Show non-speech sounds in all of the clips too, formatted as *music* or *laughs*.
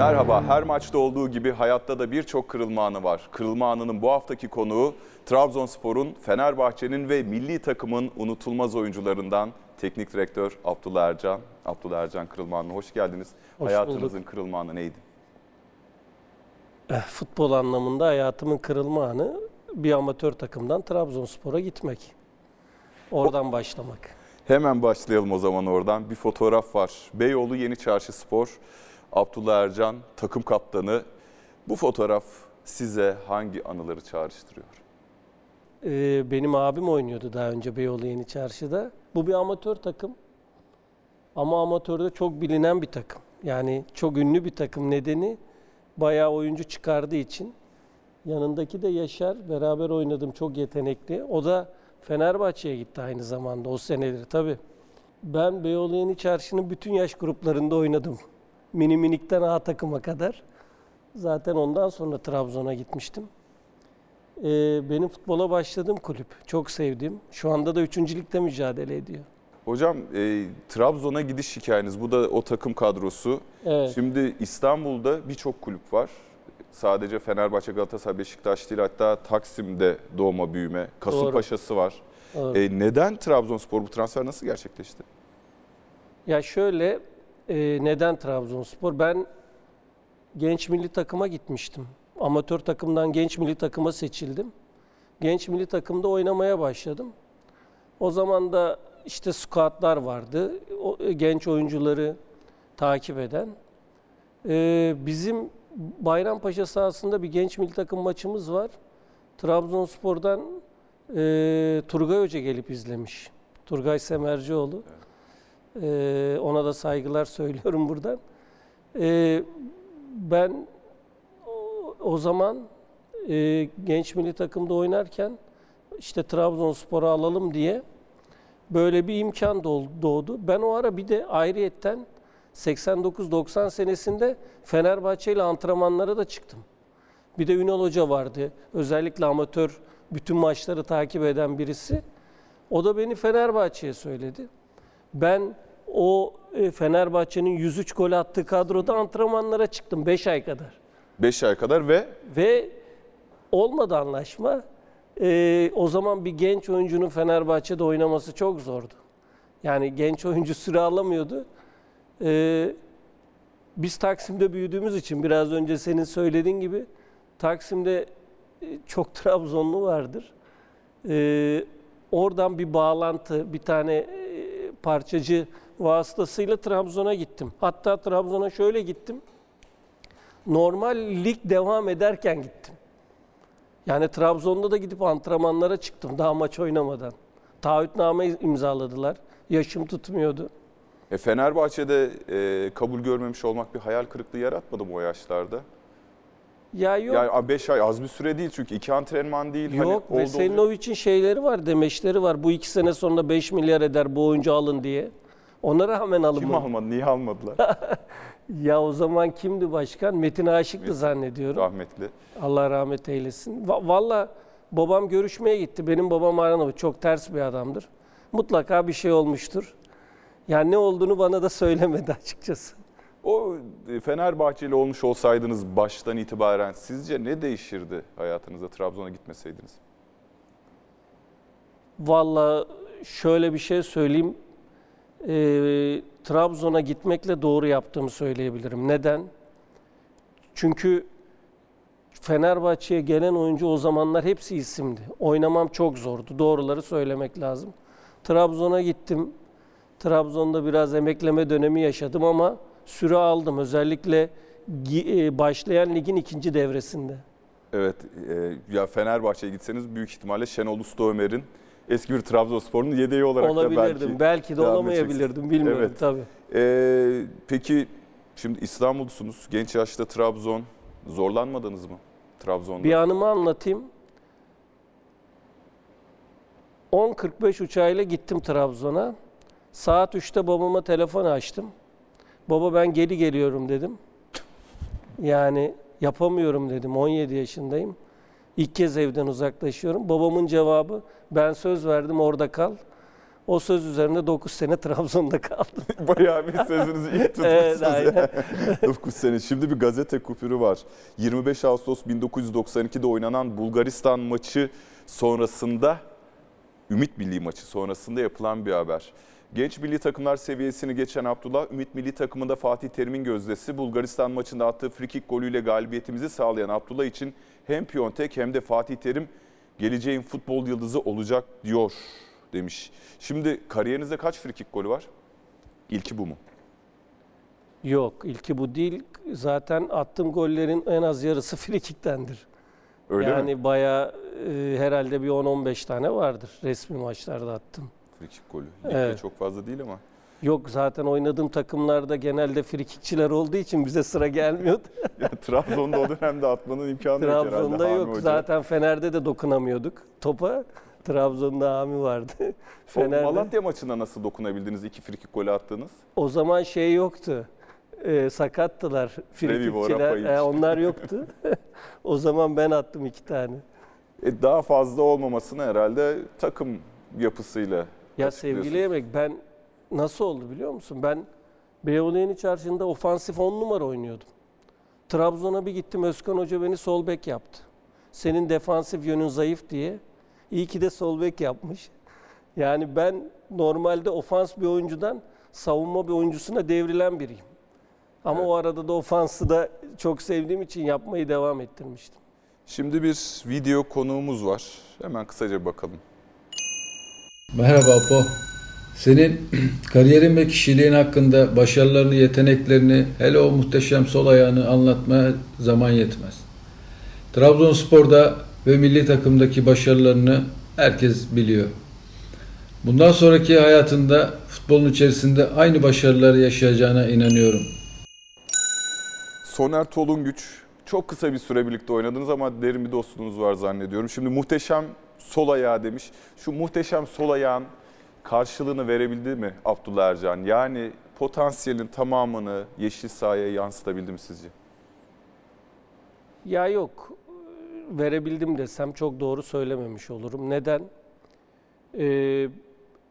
Merhaba, her maçta olduğu gibi hayatta da birçok kırılma anı var. Kırılma anının bu haftaki konuğu Trabzonspor'un, Fenerbahçe'nin ve milli takımın unutulmaz oyuncularından teknik direktör Abdullah Ercan. Abdullah Ercan kırılma anına hoş geldiniz. Hoş Hayatınızın kırılma anı neydi? Eh, Futbol anlamında hayatımın kırılma anı bir amatör takımdan Trabzonspor'a gitmek. Oradan başlamak. Hemen başlayalım o zaman oradan. Bir fotoğraf var. Beyoğlu Yeni Çarşı Spor, Abdullah Ercan takım kaptanı. Bu fotoğraf size hangi anıları çağrıştırıyor? Ee, benim abim oynuyordu daha önce Beyoğlu Yeni Çarşı'da. Bu bir amatör takım. Ama amatörde çok bilinen bir takım. Yani çok ünlü bir takım nedeni bayağı oyuncu çıkardığı için. Yanındaki de Yaşar. Beraber oynadım çok yetenekli. O da Fenerbahçe'ye gitti aynı zamanda o seneleri tabii. Ben Beyoğlu Yeni Çarşı'nın bütün yaş gruplarında oynadım. Mini minikten A takıma kadar. Zaten ondan sonra Trabzon'a gitmiştim. Ee, benim futbola başladığım kulüp. Çok sevdiğim. Şu anda da 3. ligde mücadele ediyor. Hocam e, Trabzon'a gidiş hikayeniz, bu da o takım kadrosu. Evet. Şimdi İstanbul'da birçok kulüp var. Sadece Fenerbahçe, Galatasaray, Beşiktaş değil hatta Taksim'de doğma büyüme, Kasımpaşa'sı var. Doğru. E, neden Trabzonspor bu transfer nasıl gerçekleşti? Ya şöyle, e, neden Trabzonspor? Ben genç milli takıma gitmiştim. Amatör takımdan genç milli takıma seçildim. Genç milli takımda oynamaya başladım. O zaman da işte scoutlar vardı. O, e, genç oyuncuları takip eden. E, bizim Bayrampaşa sahasında bir genç milli takım maçımız var. Trabzonspor'dan e, Turgay Hoca gelip izlemiş. Turgay Semercioğlu. Ee, ona da saygılar *laughs* söylüyorum buradan. Ee, ben o, zaman e, genç milli takımda oynarken işte Trabzonspor'u alalım diye böyle bir imkan doğdu. Ben o ara bir de ayrıyetten 89-90 senesinde Fenerbahçe ile antrenmanlara da çıktım. Bir de Ünal Hoca vardı. Özellikle amatör bütün maçları takip eden birisi. O da beni Fenerbahçe'ye söyledi. Ben o e, Fenerbahçe'nin 103 gol attığı kadroda antrenmanlara çıktım 5 ay kadar. 5 ay kadar ve Ve olmadı anlaşma. E, o zaman bir genç oyuncunun Fenerbahçe'de oynaması çok zordu. Yani genç oyuncu süre alamıyordu. E, biz Taksim'de büyüdüğümüz için biraz önce senin söylediğin gibi Taksim'de e, çok Trabzonlu vardır. E, oradan bir bağlantı, bir tane e, parçacı vasıtasıyla Trabzon'a gittim. Hatta Trabzon'a şöyle gittim. Normal lig devam ederken gittim. Yani Trabzon'da da gidip antrenmanlara çıktım daha maç oynamadan. Taahhütname imzaladılar. Yaşım tutmuyordu. e, Fenerbahçe'de e, kabul görmemiş olmak bir hayal kırıklığı yaratmadı mı o yaşlarda? Ya yok. Yani 5 ay az bir süre değil çünkü iki antrenman değil. Yok hani oldu oluyor. Veselinovic'in şeyleri var, demeçleri var. Bu iki sene sonra 5 milyar eder bu oyuncu alın diye. Ona rağmen Kim alınmadı. almadı, niye almadılar? *laughs* Ya o zaman kimdi başkan? Metin Aşık'tı Metin. zannediyorum. Rahmetli. Allah rahmet eylesin. Va- Valla babam görüşmeye gitti. Benim babam Arnavut. Çok ters bir adamdır. Mutlaka bir şey olmuştur. Yani ne olduğunu bana da söylemedi *laughs* açıkçası. O e, Fenerbahçeli olmuş olsaydınız baştan itibaren sizce ne değişirdi hayatınızda Trabzon'a gitmeseydiniz? Valla şöyle bir şey söyleyeyim. Ee, Trabzon'a gitmekle doğru yaptığımı söyleyebilirim. Neden? Çünkü Fenerbahçe'ye gelen oyuncu o zamanlar hepsi isimdi. Oynamam çok zordu. Doğruları söylemek lazım. Trabzon'a gittim. Trabzon'da biraz emekleme dönemi yaşadım ama süre aldım. Özellikle e, başlayan ligin ikinci devresinde. Evet, e, ya Fenerbahçe'ye gitseniz büyük ihtimalle Şenol Usta Ömer'in eski bir Trabzonspor'un yedeği olarak da Olabilirdim. belki. Belki, de olamayabilirdim. Bilmiyorum Evet. tabii. E, peki şimdi İstanbul'dusunuz, genç yaşta Trabzon. Zorlanmadınız mı Trabzon'da? Bir anımı anlatayım. 10.45 uçağıyla gittim Trabzon'a. Saat 3'te babama telefon açtım. Baba ben geri geliyorum dedim. Yani yapamıyorum dedim. 17 yaşındayım. İlk kez evden uzaklaşıyorum. Babamın cevabı ben söz verdim orada kal. O söz üzerine 9 sene Trabzon'da kaldım. *laughs* Bayağı bir sözünüzü iyi tutmuşsunuz. Evet, aynen. *laughs* 9 sene. Şimdi bir gazete kupürü var. 25 Ağustos 1992'de oynanan Bulgaristan maçı sonrasında, Ümit Milli maçı sonrasında yapılan bir haber. Genç milli takımlar seviyesini geçen Abdullah, Ümit milli takımında Fatih Terim'in gözdesi Bulgaristan maçında attığı frikik golüyle galibiyetimizi sağlayan Abdullah için hem Piontek hem de Fatih Terim geleceğin futbol yıldızı olacak diyor demiş. Şimdi kariyerinizde kaç frikik golü var? İlki bu mu? Yok ilki bu değil. Zaten attığım gollerin en az yarısı *laughs* frikiktendir. Öyle yani mi? bayağı e, herhalde bir 10-15 tane vardır resmi maçlarda attım. Frikik golü. Ligde Evet. çok fazla değil ama. Yok zaten oynadığım takımlarda genelde frikikçiler olduğu için bize sıra gelmiyordu. *laughs* Ya, Trabzon'da o dönemde atmanın imkanı yok herhalde. Trabzon'da yok. Hoca. Zaten Fener'de de dokunamıyorduk topa. Trabzon'da Hami vardı. O Fener'de. Malatya maçında nasıl dokunabildiniz? iki frikik golü attınız. O zaman şey yoktu. Ee, sakattılar frikikçiler. Rafajic. Ee, onlar yoktu. *laughs* o zaman ben attım iki tane. E, daha fazla olmamasını herhalde takım yapısıyla Ya sevgili Yemek ben nasıl oldu biliyor musun? Ben Beyoğlu Yeni Çarşı'nda ofansif 10 numara oynuyordum. Trabzon'a bir gittim Özkan Hoca beni sol bek yaptı. Senin defansif yönün zayıf diye. İyi ki de sol bek yapmış. Yani ben normalde ofans bir oyuncudan savunma bir oyuncusuna devrilen biriyim. Ama o arada da ofansı da çok sevdiğim için yapmayı devam ettirmiştim. Şimdi bir video konuğumuz var. Hemen kısaca bakalım. Merhaba Apo. Senin *clears throat* kariyerin ve kişiliğin hakkında başarılarını, yeteneklerini, hele o muhteşem sol ayağını anlatmaya zaman yetmez. Trabzonspor'da ve milli takımdaki başarılarını herkes biliyor. Bundan sonraki hayatında futbolun içerisinde aynı başarıları yaşayacağına inanıyorum. Soner Tolunguç. Çok kısa bir süre birlikte oynadınız ama derin bir dostluğunuz var zannediyorum. Şimdi muhteşem sol ayağı demiş. Şu muhteşem sol ayağın karşılığını verebildi mi Abdullah Ercan? Yani potansiyelin tamamını yeşil sahaya yansıtabildi mi sizce? Ya yok. Verebildim desem çok doğru söylememiş olurum. Neden? Ee,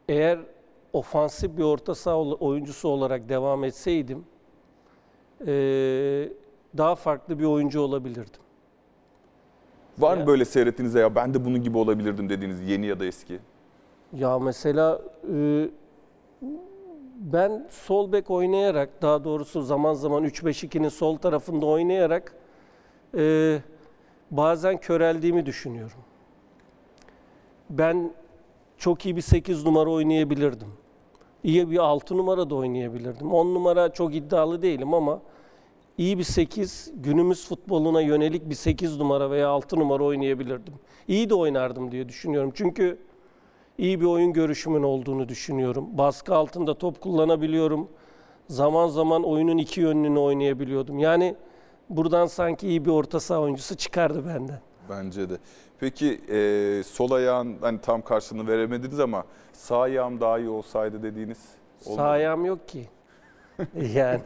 eğer ofansif bir orta saha oyuncusu olarak devam etseydim ee, daha farklı bir oyuncu olabilirdim. Var mı böyle seyrettiğinizde ya ben de bunun gibi olabilirdim dediğiniz yeni ya da eski? Ya mesela e, ben sol bek oynayarak daha doğrusu zaman zaman 3-5-2'nin sol tarafında oynayarak e, bazen köreldiğimi düşünüyorum. Ben çok iyi bir 8 numara oynayabilirdim. İyi bir 6 numara da oynayabilirdim. 10 numara çok iddialı değilim ama iyi bir 8, günümüz futboluna yönelik bir 8 numara veya 6 numara oynayabilirdim. İyi de oynardım diye düşünüyorum. Çünkü iyi bir oyun görüşümün olduğunu düşünüyorum. Baskı altında top kullanabiliyorum. Zaman zaman oyunun iki yönünü oynayabiliyordum. Yani buradan sanki iyi bir orta saha oyuncusu çıkardı benden. Bence de. Peki e, sol ayağın hani tam karşılığını veremediniz ama sağ ayağım daha iyi olsaydı dediğiniz Sağ ayağım yok ki. *laughs* yani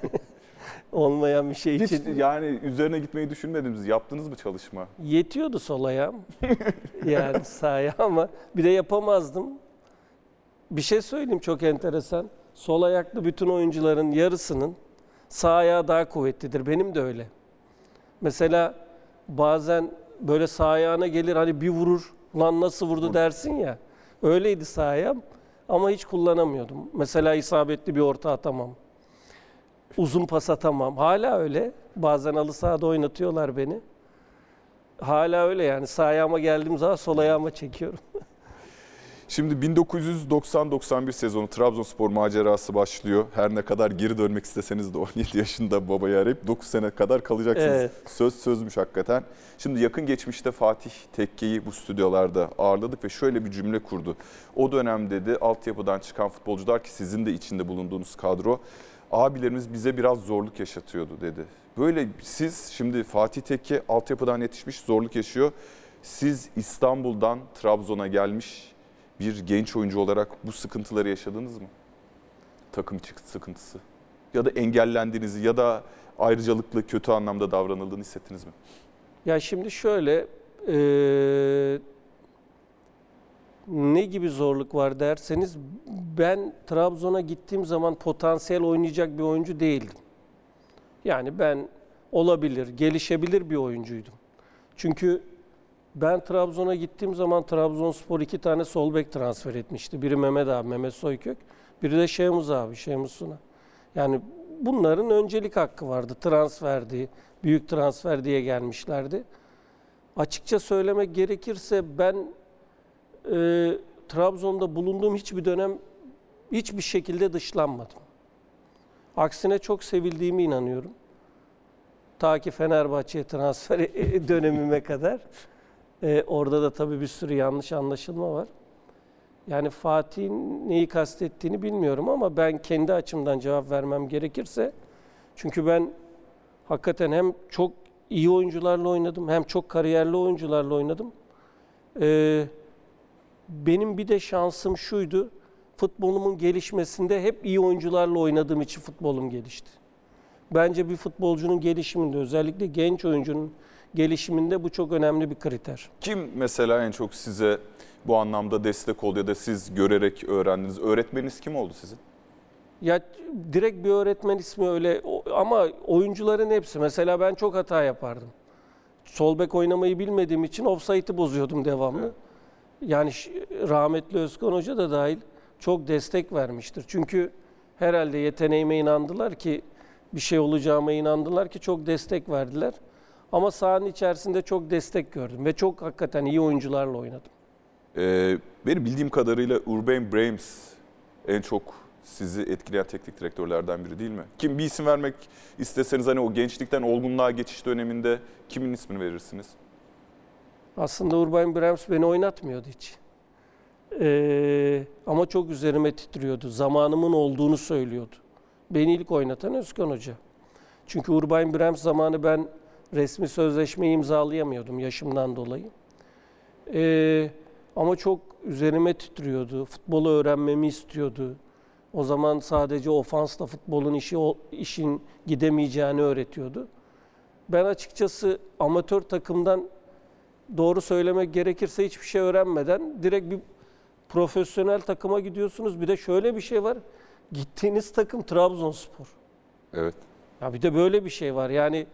olmayan bir şey Hiç için. yani üzerine gitmeyi düşünmediniz. Yaptınız mı çalışma? Yetiyordu sol ayağım. *laughs* yani sağ ayağım ama bir de yapamazdım. Bir şey söyleyeyim çok enteresan. Sol ayaklı bütün oyuncuların yarısının sağ ayağı daha kuvvetlidir. Benim de öyle. Mesela bazen böyle sağ ayağına gelir hani bir vurur. Lan nasıl vurdu dersin ya. Öyleydi sağ ayağım ama hiç kullanamıyordum. Mesela isabetli bir orta atamam. Uzun pas atamam. Hala öyle. Bazen halı sahada oynatıyorlar beni. Hala öyle yani. Sağ ayağıma geldiğim zaman sol ayağıma çekiyorum. *laughs* Şimdi 1990-91 sezonu Trabzonspor macerası başlıyor. Her ne kadar geri dönmek isteseniz de *laughs* 17 yaşında babayı arayıp 9 sene kadar kalacaksınız. Evet. Söz sözmüş hakikaten. Şimdi yakın geçmişte Fatih Tekke'yi bu stüdyolarda ağırladık ve şöyle bir cümle kurdu. O dönem dedi altyapıdan çıkan futbolcular ki sizin de içinde bulunduğunuz kadro abilerimiz bize biraz zorluk yaşatıyordu dedi. Böyle siz şimdi Fatih Tekke altyapıdan yetişmiş zorluk yaşıyor. Siz İstanbul'dan Trabzon'a gelmiş bir genç oyuncu olarak bu sıkıntıları yaşadınız mı? Takım sıkıntısı. Ya da engellendiğinizi ya da ayrıcalıklı kötü anlamda davranıldığını hissettiniz mi? Ya şimdi şöyle, eee, Ne gibi zorluk var derseniz ben Trabzon'a gittiğim zaman potansiyel oynayacak bir oyuncu değildim. Yani ben olabilir, gelişebilir bir oyuncuydum. Çünkü ben Trabzon'a gittiğim zaman Trabzonspor iki tane sol bek transfer etmişti. Biri Mehmet abi, Mehmet Soykök. Biri de Şehmuz abi, Şehmuz Suna. Yani bunların öncelik hakkı vardı. Transferdi, büyük transfer diye gelmişlerdi. Açıkça söylemek gerekirse ben e, Trabzon'da bulunduğum hiçbir dönem hiçbir şekilde dışlanmadım. Aksine çok sevildiğime inanıyorum. Ta ki Fenerbahçe'ye transfer *laughs* dönemime kadar. E, orada da tabii bir sürü yanlış anlaşılma var. Yani Fatih'in neyi kastettiğini bilmiyorum ama ben kendi açımdan cevap vermem gerekirse çünkü ben hakikaten hem çok iyi oyuncularla oynadım hem çok kariyerli oyuncularla oynadım. Ee, benim bir de şansım şuydu. Futbolumun gelişmesinde hep iyi oyuncularla oynadığım için futbolum gelişti. Bence bir futbolcunun gelişiminde özellikle genç oyuncunun gelişiminde bu çok önemli bir kriter. Kim mesela en çok size bu anlamda destek oldu ya da siz görerek öğrendiniz? Öğretmeniniz kim oldu sizin? Ya direkt bir öğretmen ismi öyle ama oyuncuların hepsi. Mesela ben çok hata yapardım. Sol bek oynamayı bilmediğim için offside'ı bozuyordum devamlı. Yani rahmetli Özkan Hoca da dahil çok destek vermiştir. Çünkü herhalde yeteneğime inandılar ki bir şey olacağıma inandılar ki çok destek verdiler. Ama sahanın içerisinde çok destek gördüm ve çok hakikaten iyi oyuncularla oynadım. Ee, benim bildiğim kadarıyla Urban Brames en çok sizi etkileyen teknik direktörlerden biri değil mi? Kim bir isim vermek isteseniz hani o gençlikten olgunluğa geçiş döneminde kimin ismini verirsiniz? Aslında Urban Brems beni oynatmıyordu hiç. Ee, ama çok üzerime titriyordu. Zamanımın olduğunu söylüyordu. Beni ilk oynatan Özkan Hoca. Çünkü Urban Brems zamanı ben resmi sözleşme imzalayamıyordum yaşımdan dolayı. Ee, ama çok üzerime titriyordu. Futbolu öğrenmemi istiyordu. O zaman sadece ofansla futbolun işi o- işin gidemeyeceğini öğretiyordu. Ben açıkçası amatör takımdan doğru söylemek gerekirse hiçbir şey öğrenmeden direkt bir profesyonel takıma gidiyorsunuz. Bir de şöyle bir şey var. Gittiğiniz takım Trabzonspor. Evet. Ya bir de böyle bir şey var. Yani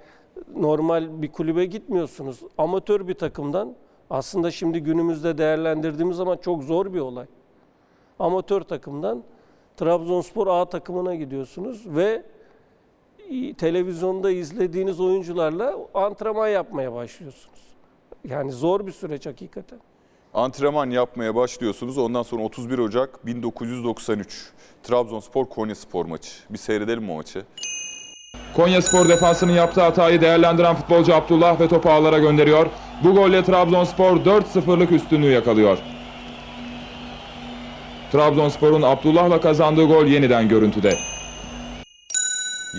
normal bir kulübe gitmiyorsunuz. Amatör bir takımdan aslında şimdi günümüzde değerlendirdiğimiz zaman çok zor bir olay. Amatör takımdan Trabzonspor A takımına gidiyorsunuz ve televizyonda izlediğiniz oyuncularla antrenman yapmaya başlıyorsunuz. Yani zor bir süreç hakikaten. Antrenman yapmaya başlıyorsunuz. Ondan sonra 31 Ocak 1993 Trabzonspor Konyaspor maçı. Bir seyredelim o maçı? Konya Spor defansının yaptığı hatayı değerlendiren futbolcu Abdullah ve topu ağlara gönderiyor. Bu golle Trabzonspor 4-0'lık üstünlüğü yakalıyor. Trabzonspor'un Abdullah'la kazandığı gol yeniden görüntüde.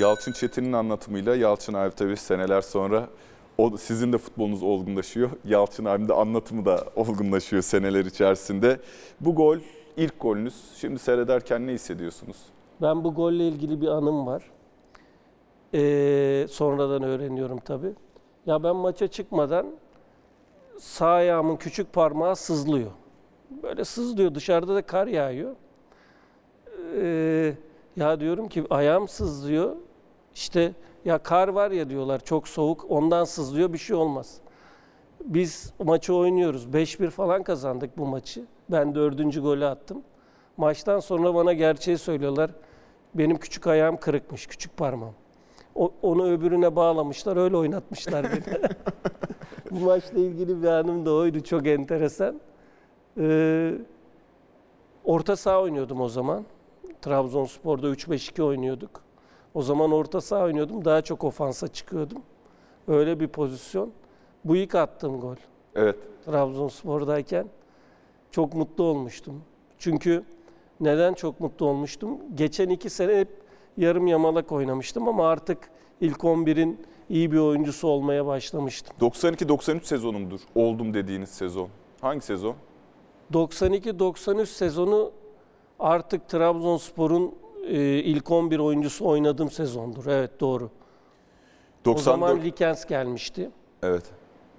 Yalçın Çetin'in anlatımıyla Yalçın abi tabii seneler sonra o, sizin de futbolunuz olgunlaşıyor. Yalçın abinin de anlatımı da olgunlaşıyor seneler içerisinde. Bu gol ilk golünüz. Şimdi seyrederken ne hissediyorsunuz? Ben bu golle ilgili bir anım var. Ee, sonradan öğreniyorum tabii. Ya ben maça çıkmadan sağ ayağımın küçük parmağı sızlıyor. Böyle sızlıyor. Dışarıda da kar yağıyor. Ee, ya diyorum ki ayağım sızlıyor. İşte ya kar var ya diyorlar çok soğuk ondan sızlıyor bir şey olmaz. Biz maçı oynuyoruz. 5-1 falan kazandık bu maçı. Ben dördüncü golü attım. Maçtan sonra bana gerçeği söylüyorlar. Benim küçük ayağım kırıkmış, küçük parmağım. O- onu öbürüne bağlamışlar, öyle oynatmışlar beni. *laughs* Bu maçla ilgili bir anım da oydu, çok enteresan. Ee, orta saha oynuyordum o zaman. Trabzonspor'da 3-5-2 oynuyorduk. O zaman orta saha oynuyordum, daha çok ofansa çıkıyordum. Öyle bir pozisyon. Bu ilk attığım gol. Evet. Trabzonspor'dayken çok mutlu olmuştum. Çünkü neden çok mutlu olmuştum? Geçen iki sene hep yarım yamalak oynamıştım ama artık ilk 11'in iyi bir oyuncusu olmaya başlamıştım. 92-93 sezonu mudur? Oldum dediğiniz sezon. Hangi sezon? 92-93 sezonu artık Trabzonspor'un e, ilk 11 oyuncusu oynadığım sezondur. Evet doğru. O 94. zaman Likens gelmişti. Evet.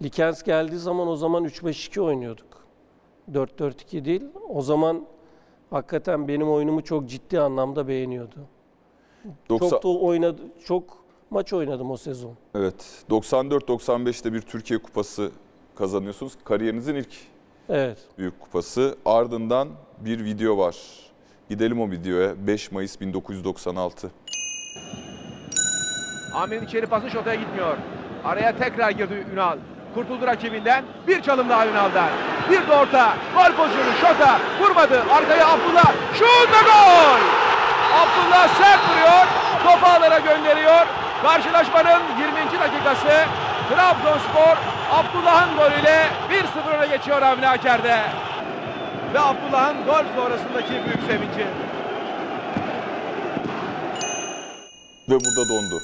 Likens geldiği zaman o zaman 3-5-2 oynuyorduk. 4-4-2 değil. O zaman hakikaten benim oyunumu çok ciddi anlamda beğeniyordu. 90 Çok da oynadı, çok maç oynadım o sezon. Evet. 94-95'te bir Türkiye Kupası kazanıyorsunuz. Kariyerinizin ilk Evet. büyük kupası. Ardından bir video var. Gidelim o videoya. 5 Mayıs 1996. Amir'in içeri pası şotaya gitmiyor. Araya tekrar girdi Ünal. Kurtuldu rakibinden. Bir çalım daha Ünal'dan. Bir de orta. Gol pozisyonu şota. Vurmadı. Arkaya Abdullah. Şut ve gol! Abdullah sert vuruyor. Topu ağlara gönderiyor. Karşılaşmanın 20. dakikası. Trabzonspor Abdullah'ın golüyle 1-0 öne geçiyor Avni Aker'de. Ve Abdullah'ın gol sonrasındaki büyük sevinci. Ve burada dondu.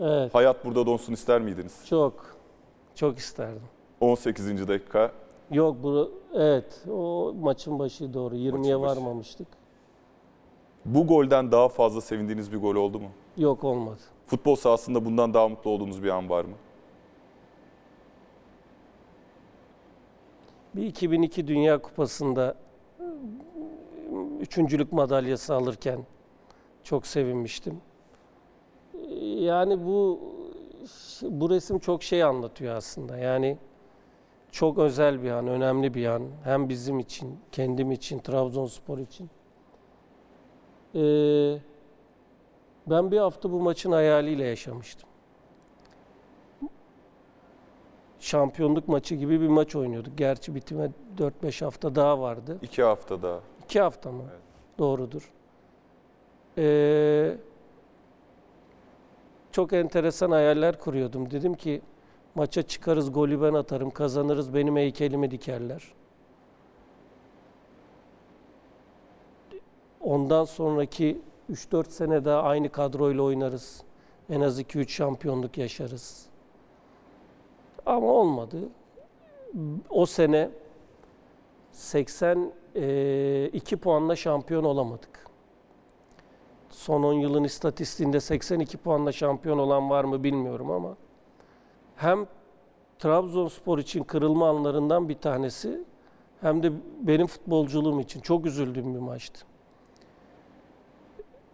Evet. Hayat burada donsun ister miydiniz? Çok. Çok isterdim. 18. dakika. Yok bu evet o maçın başı doğru 20'ye Maçın başı. varmamıştık. Bu golden daha fazla sevindiğiniz bir gol oldu mu? Yok olmadı. Futbol sahasında bundan daha mutlu olduğunuz bir an var mı? Bir 2002 Dünya Kupası'nda üçüncülük madalyası alırken çok sevinmiştim. Yani bu bu resim çok şey anlatıyor aslında. Yani çok özel bir an, önemli bir an. Hem bizim için, kendim için, Trabzonspor için. Ee, ben bir hafta bu maçın hayaliyle yaşamıştım. Şampiyonluk maçı gibi bir maç oynuyorduk. Gerçi bitime 4-5 hafta daha vardı. İki hafta daha. İki hafta mı? Evet. Doğrudur. Ee, çok enteresan hayaller kuruyordum. Dedim ki maça çıkarız, golü ben atarım, kazanırız, benim heykelimi dikerler. Ondan sonraki 3-4 sene daha aynı kadroyla oynarız. En az 2-3 şampiyonluk yaşarız. Ama olmadı. O sene 82 puanla şampiyon olamadık. Son 10 yılın istatistiğinde 82 puanla şampiyon olan var mı bilmiyorum ama hem Trabzonspor için kırılma anlarından bir tanesi hem de benim futbolculuğum için çok üzüldüğüm bir maçtı.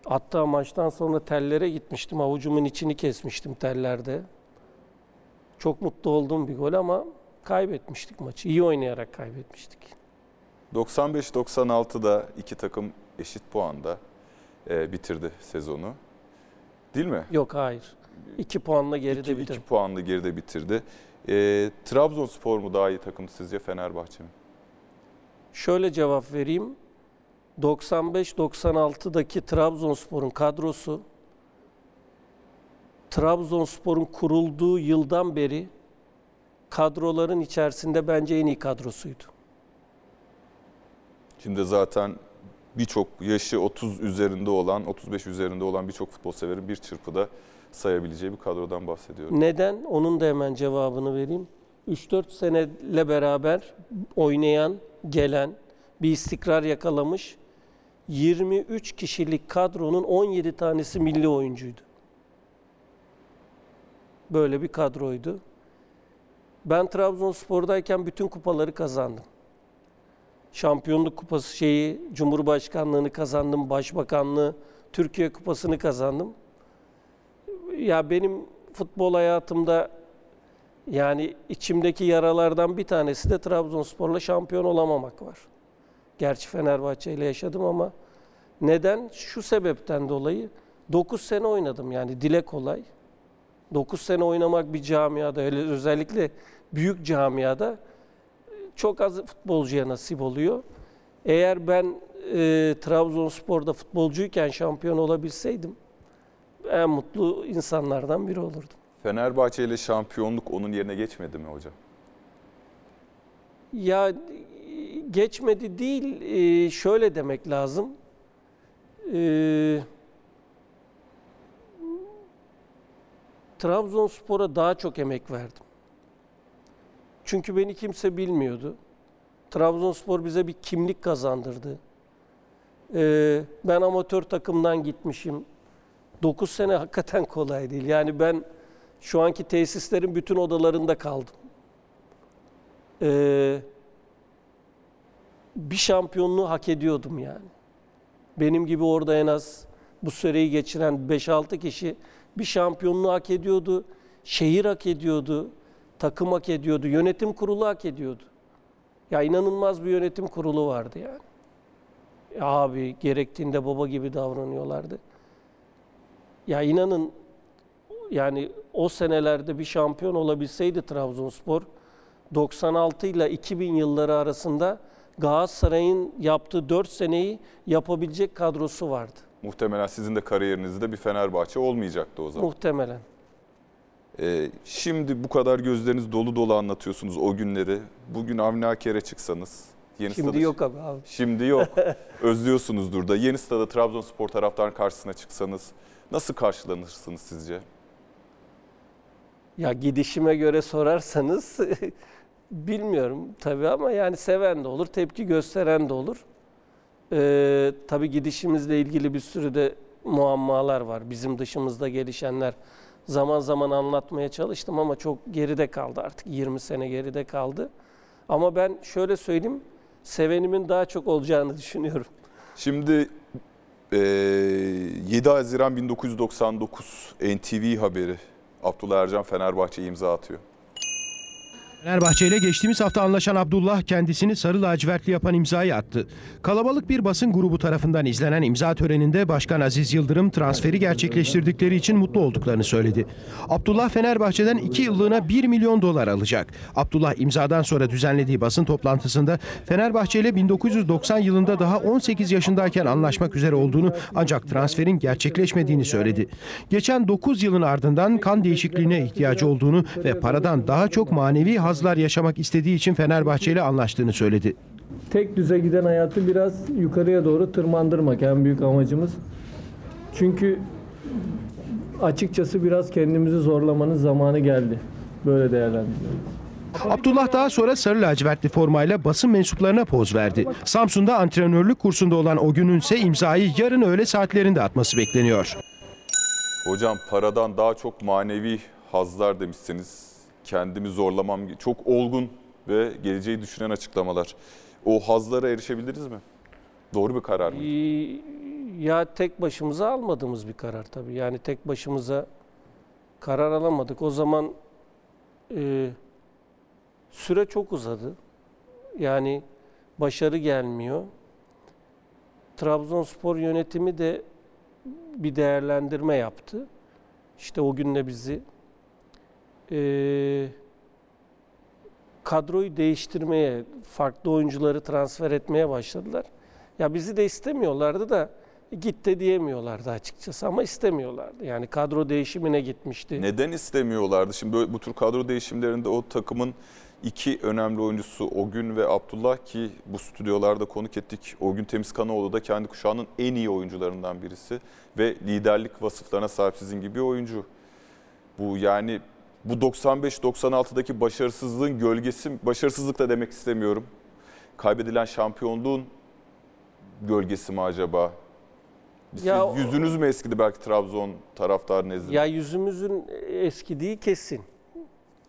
Hatta maçtan sonra tellere gitmiştim. Avucumun içini kesmiştim tellerde. Çok mutlu olduğum bir gol ama kaybetmiştik maçı. İyi oynayarak kaybetmiştik. 95-96'da iki takım eşit puanda e, bitirdi sezonu. Değil mi? Yok hayır. 2 puanla geride İki, iki bitirdim. puanlı geride bitirdi. E, Trabzonspor mu daha iyi takım sizce Fenerbahçe mi? Şöyle cevap vereyim. 95-96'daki Trabzonspor'un kadrosu Trabzonspor'un kurulduğu yıldan beri kadroların içerisinde bence en iyi kadrosuydu. Şimdi zaten birçok yaşı 30 üzerinde olan, 35 üzerinde olan birçok futbol severin bir çırpıda sayabileceği bir kadrodan bahsediyorum. Neden? Onun da hemen cevabını vereyim. 3-4 seneyle beraber oynayan, gelen, bir istikrar yakalamış 23 kişilik kadronun 17 tanesi milli oyuncuydu. Böyle bir kadroydu. Ben Trabzonspor'dayken bütün kupaları kazandım. Şampiyonluk kupası şeyi, Cumhurbaşkanlığını kazandım, Başbakanlığı, Türkiye Kupası'nı kazandım. Ya benim futbol hayatımda yani içimdeki yaralardan bir tanesi de Trabzonspor'la şampiyon olamamak var. Gerçi Fenerbahçe ile yaşadım ama neden? Şu sebepten dolayı 9 sene oynadım yani dile kolay. 9 sene oynamak bir camiada öyle özellikle büyük camiada çok az futbolcuya nasip oluyor. Eğer ben e, Trabzonspor'da futbolcuyken şampiyon olabilseydim en mutlu insanlardan biri olurdum. Fenerbahçe ile şampiyonluk onun yerine geçmedi mi hocam? Ya geçmedi değil, e, şöyle demek lazım. E, Trabzonspor'a daha çok emek verdim. Çünkü beni kimse bilmiyordu. Trabzonspor bize bir kimlik kazandırdı. E, ben amatör takımdan gitmişim. 9 sene hakikaten kolay değil. Yani ben şu anki tesislerin bütün odalarında kaldım. Ee, bir şampiyonluğu hak ediyordum yani. Benim gibi orada en az bu süreyi geçiren 5-6 kişi bir şampiyonluğu hak ediyordu. Şehir hak ediyordu. Takım hak ediyordu. Yönetim kurulu hak ediyordu. Ya inanılmaz bir yönetim kurulu vardı yani. Ya abi gerektiğinde baba gibi davranıyorlardı. Ya inanın yani o senelerde bir şampiyon olabilseydi Trabzonspor 96 ile 2000 yılları arasında Galatasaray'ın yaptığı 4 seneyi yapabilecek kadrosu vardı. Muhtemelen sizin de kariyerinizde bir Fenerbahçe olmayacaktı o zaman. Muhtemelen. Ee, şimdi bu kadar gözleriniz dolu dolu anlatıyorsunuz o günleri. Bugün Avni Aker'e çıksanız. Yeni Şimdi stada- yok abi. abi. Şimdi yok. *laughs* Özlüyorsunuzdur da. Yeni stada Trabzonspor taraftarın karşısına çıksanız nasıl karşılanırsınız sizce? Ya gidişime göre sorarsanız *laughs* bilmiyorum tabii ama yani seven de olur, tepki gösteren de olur. Ee, tabii gidişimizle ilgili bir sürü de muammalar var. Bizim dışımızda gelişenler zaman zaman anlatmaya çalıştım ama çok geride kaldı artık. 20 sene geride kaldı. Ama ben şöyle söyleyeyim, sevenimin daha çok olacağını *laughs* düşünüyorum. Şimdi eee 7 Haziran 1999 NTV haberi. Abdullah Ercan Fenerbahçe'ye imza atıyor. Fenerbahçe ile geçtiğimiz hafta anlaşan Abdullah kendisini sarı lacivertli yapan imzayı attı. Kalabalık bir basın grubu tarafından izlenen imza töreninde Başkan Aziz Yıldırım transferi gerçekleştirdikleri için mutlu olduklarını söyledi. Abdullah Fenerbahçe'den 2 yıllığına 1 milyon dolar alacak. Abdullah imzadan sonra düzenlediği basın toplantısında Fenerbahçe ile 1990 yılında daha 18 yaşındayken anlaşmak üzere olduğunu ancak transferin gerçekleşmediğini söyledi. Geçen 9 yılın ardından kan değişikliğine ihtiyacı olduğunu ve paradan daha çok manevi hazlar yaşamak istediği için Fenerbahçe ile anlaştığını söyledi. tek düze giden hayatı biraz yukarıya doğru tırmandırmak en büyük amacımız. Çünkü açıkçası biraz kendimizi zorlamanın zamanı geldi. Böyle değerlendiriyorum. Abdullah daha sonra sarı lacivertli formayla basın mensuplarına poz verdi. Samsun'da antrenörlük kursunda olan o günün ise imzayı yarın öğle saatlerinde atması bekleniyor. Hocam paradan daha çok manevi hazlar demişsiniz. Kendimi zorlamam çok olgun ve geleceği düşünen açıklamalar. O hazlara erişebildiniz mi? Doğru bir karar mı? Ya tek başımıza almadığımız bir karar tabii. Yani tek başımıza karar alamadık. O zaman e, süre çok uzadı. Yani başarı gelmiyor. Trabzonspor yönetimi de bir değerlendirme yaptı. İşte o gün de bizi e, kadroyu değiştirmeye, farklı oyuncuları transfer etmeye başladılar. Ya bizi de istemiyorlardı da git de diyemiyorlardı açıkçası ama istemiyorlardı. Yani kadro değişimine gitmişti. Neden istemiyorlardı? Şimdi böyle, bu tür kadro değişimlerinde o takımın iki önemli oyuncusu Ogün ve Abdullah ki bu stüdyolarda konuk ettik. Ogün Temizkanoğlu da kendi kuşağının en iyi oyuncularından birisi ve liderlik vasıflarına sahip sizin gibi bir oyuncu. Bu yani bu 95-96'daki başarısızlığın gölgesi, başarısızlık da demek istemiyorum. Kaybedilen şampiyonluğun gölgesi mi acaba? Siz Ya yüzünüz mü eskidi belki Trabzon taraftar nezdinde? Ya yüzümüzün eskidiği kesin.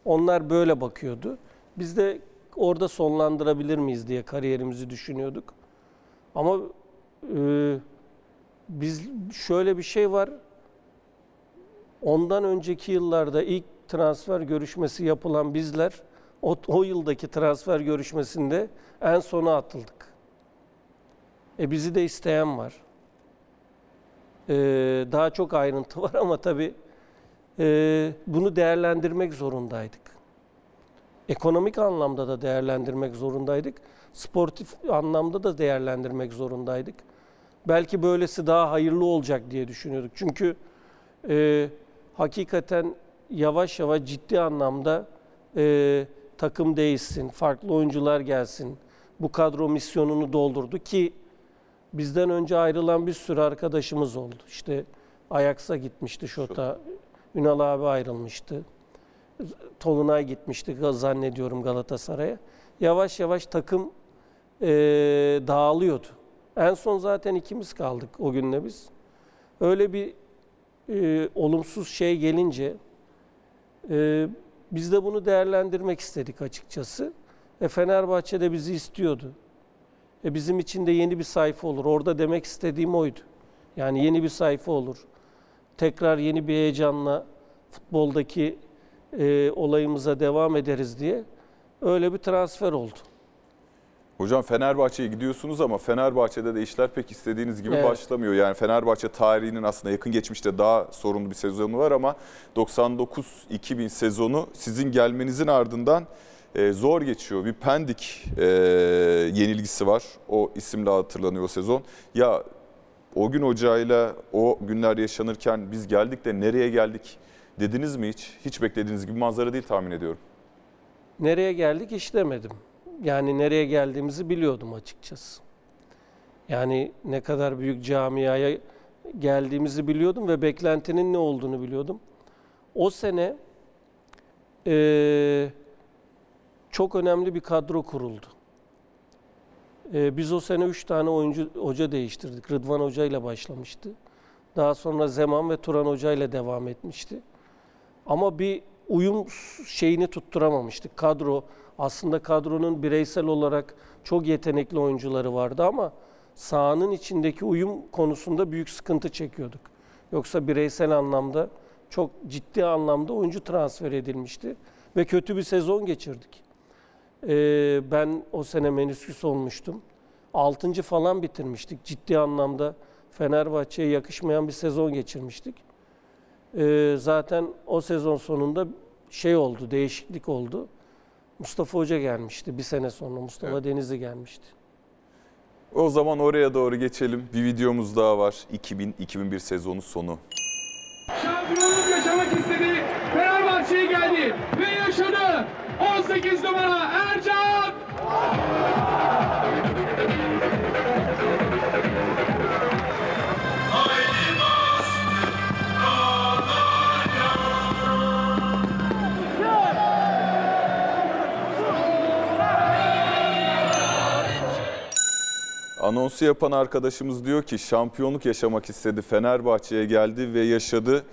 Onlar böyle bakıyordu. Biz de orada sonlandırabilir miyiz diye kariyerimizi düşünüyorduk. Ama e, biz şöyle bir şey var. Ondan önceki yıllarda ilk transfer görüşmesi yapılan bizler o, o yıldaki transfer görüşmesinde en sona atıldık. E bizi de isteyen var. Ee, daha çok ayrıntı *laughs* var ama tabii e, bunu değerlendirmek zorundaydık. Ekonomik anlamda da değerlendirmek zorundaydık. Sportif anlamda da değerlendirmek zorundaydık. Belki böylesi daha hayırlı olacak diye düşünüyorduk. Çünkü e, hakikaten yavaş yavaş ciddi anlamda e, takım değişsin, farklı oyuncular gelsin. Bu kadro misyonunu doldurdu ki bizden önce ayrılan bir sürü arkadaşımız oldu. İşte Ajax'a gitmişti Şota, Ünal abi ayrılmıştı. Tolunay gitmişti zannediyorum Galatasaray'a. Yavaş yavaş takım e, dağılıyordu. En son zaten ikimiz kaldık o günle biz. Öyle bir e, olumsuz şey gelince e, biz de bunu değerlendirmek istedik açıkçası. E, Fenerbahçe de bizi istiyordu. E bizim için de yeni bir sayfa olur. Orada demek istediğim oydu. Yani yeni bir sayfa olur. Tekrar yeni bir heyecanla futboldaki e, olayımıza devam ederiz diye öyle bir transfer oldu. Hocam Fenerbahçe'ye gidiyorsunuz ama Fenerbahçe'de de işler pek istediğiniz gibi Evet. başlamıyor. Yani Fenerbahçe tarihinin aslında yakın geçmişte daha sorunlu bir sezonu var ama 99-2000 sezonu sizin gelmenizin ardından e, zor geçiyor. Bir Pendik e, yenilgisi var. O isimle hatırlanıyor o sezon. Ya o gün hocayla o günler yaşanırken biz geldik de nereye geldik dediniz mi hiç? Hiç beklediğiniz gibi manzara değil tahmin ediyorum. Nereye geldik hiç demedim. Yani nereye geldiğimizi biliyordum açıkçası. Yani ne kadar büyük camiaya geldiğimizi biliyordum ve beklentinin ne olduğunu biliyordum. O sene eee, çok önemli bir kadro kuruldu. Eee, biz o sene üç tane oyuncu hoca değiştirdik. Rıdvan Hoca ile başlamıştı. Daha sonra Zeman ve Turan Hoca ile devam etmişti. Ama bir uyum şeyini tutturamamıştık. Kadro aslında kadronun bireysel olarak çok yetenekli oyuncuları vardı ama sahanın içindeki uyum konusunda büyük sıkıntı çekiyorduk. Yoksa bireysel anlamda çok ciddi anlamda oyuncu transfer edilmişti ve kötü bir sezon geçirdik. Ee, ben o sene menüsküs olmuştum. Altıncı falan bitirmiştik. Ciddi anlamda Fenerbahçe'ye yakışmayan bir sezon geçirmiştik. Ee, zaten o sezon sonunda şey oldu, değişiklik oldu. Mustafa Hoca gelmişti bir sene sonra. Mustafa Evet. Denizli gelmişti. O zaman oraya doğru geçelim. Bir videomuz daha var. 2000-2001 sezonu sonu. Şampiyonluk yaşamak istedi. Fenerbahçe'ye geldi ve yaşadı. 18 numara Ercan. Anonsu yapan arkadaşımız diyor ki şampiyonluk yaşamak istedi. Fenerbahçe'ye geldi ve yaşadı.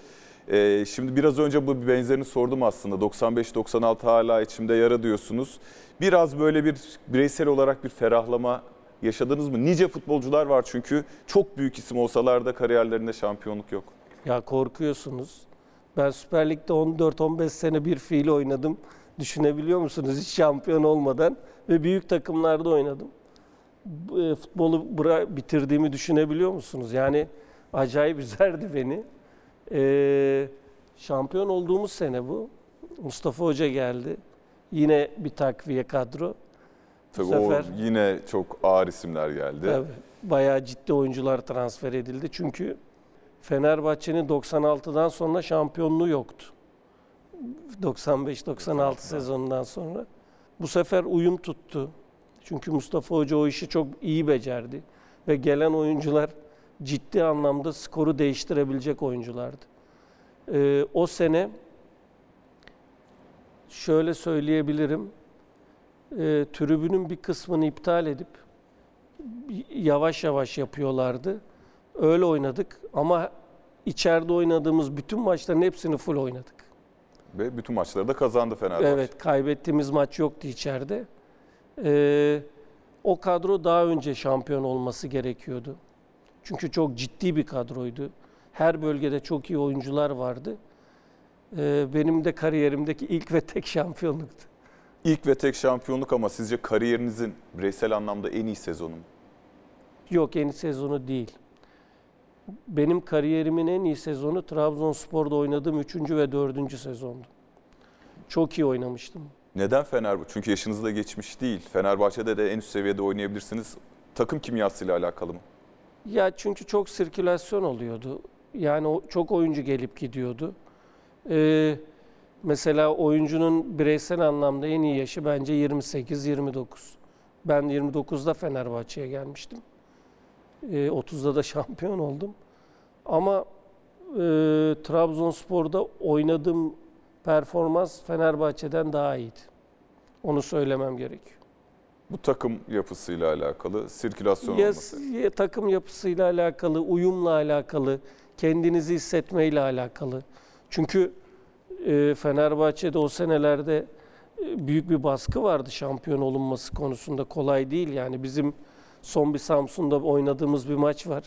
Ee, şimdi biraz önce bu benzerini sordum aslında. 95-96 hala içimde yara diyorsunuz. Biraz böyle bir bireysel olarak bir ferahlama yaşadınız mı? Nice futbolcular var çünkü çok büyük isim olsalar da kariyerlerinde şampiyonluk yok. Ya korkuyorsunuz. Ben Süper Lig'de 14-15 sene bir fiil oynadım. Düşünebiliyor musunuz? Hiç şampiyon olmadan ve büyük takımlarda oynadım. Bu, e, Futbolu bitirdiğimi düşünebiliyor musunuz? Yani acayip *laughs* üzerdi beni. Ee, şampiyon olduğumuz sene bu. Mustafa Hoca geldi. Yine bir takviye kadro. Tabii sefer- o yine çok ağır isimler geldi. Tabii. Bayağı ciddi oyuncular transfer edildi. Çünkü Fenerbahçe'nin 96'dan sonra şampiyonluğu yoktu. 95-96 sezonundan sonra. Bu sefer uyum tuttu. Çünkü Mustafa Hoca o işi çok iyi becerdi. Ve gelen oyuncular ciddi anlamda skoru değiştirebilecek oyunculardı. Ee, o sene şöyle söyleyebilirim. Ee, tribünün bir kısmını iptal edip yavaş yavaş yapıyorlardı. Öyle oynadık ama içeride oynadığımız bütün maçların hepsini full oynadık. Ve bütün maçları da kazandı Fenerbahçe. Evet, kaybettiğimiz maç yoktu içeride. Ee, o kadro daha önce şampiyon olması gerekiyordu. Çünkü çok ciddi bir kadroydu. Her bölgede çok iyi oyuncular vardı. Ee, benim de kariyerimdeki ilk ve tek şampiyonluktu. İlk ve tek şampiyonluk ama sizce kariyerinizin bireysel anlamda en iyi sezonu mu? Yok yeni sezonu değil. Benim kariyerimin en iyi sezonu Trabzonspor'da oynadığım 3. ve 4. sezondu. Çok iyi oynamıştım. Neden Fenerbahçe? Çünkü yaşınız da geçmiş değil. Fenerbahçe'de de en üst seviyede oynayabilirsiniz. Takım kimyasıyla alakalı mı? Ya çünkü çok sirkülasyon oluyordu. Yani çok oyuncu gelip gidiyordu. Ee, mesela oyuncunun bireysel anlamda en iyi yaşı bence 28-29. Ben 29'da Fenerbahçe'ye gelmiştim. Ee, 30'da da *laughs* şampiyon oldum. Ama e, Trabzonspor'da oynadığım performans Fenerbahçe'den daha iyiydi. Onu söylemem gerekiyor. Bu takım yapısıyla alakalı, sirkülasyon Ya, olması. ya takım yapısıyla alakalı, uyumla alakalı, kendinizi hissetmeyle alakalı. Çünkü e, Fenerbahçe'de o senelerde e, büyük bir baskı vardı şampiyon olunması konusunda. Kolay değil yani bizim Son bir Samsun'da oynadığımız bir maç var.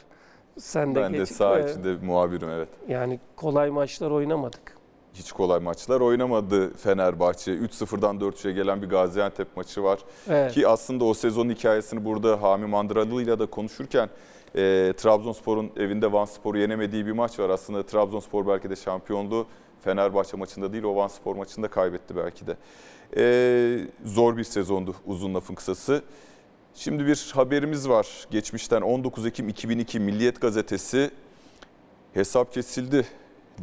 Sen de Ben de saha içinde muhabirim evet. Yani kolay maçlar oynamadık. Hiç kolay maçlar oynamadı Fenerbahçe. 3-0'dan 4-3'e gelen bir Gaziantep maçı var. Evet. Ki aslında o sezonun hikayesini burada Hami Mandıralı'yla da konuşurken e, Trabzonspor'un evinde Van Spor'u yenemediği bir maç var. Aslında Trabzonspor belki de şampiyonluğu Fenerbahçe maçında değil o Van Spor maçında kaybetti belki de. E, zor bir sezondu uzun lafın kısası. Şimdi bir haberimiz var. Geçmişten 19 Ekim 2002 Milliyet Gazetesi hesap kesildi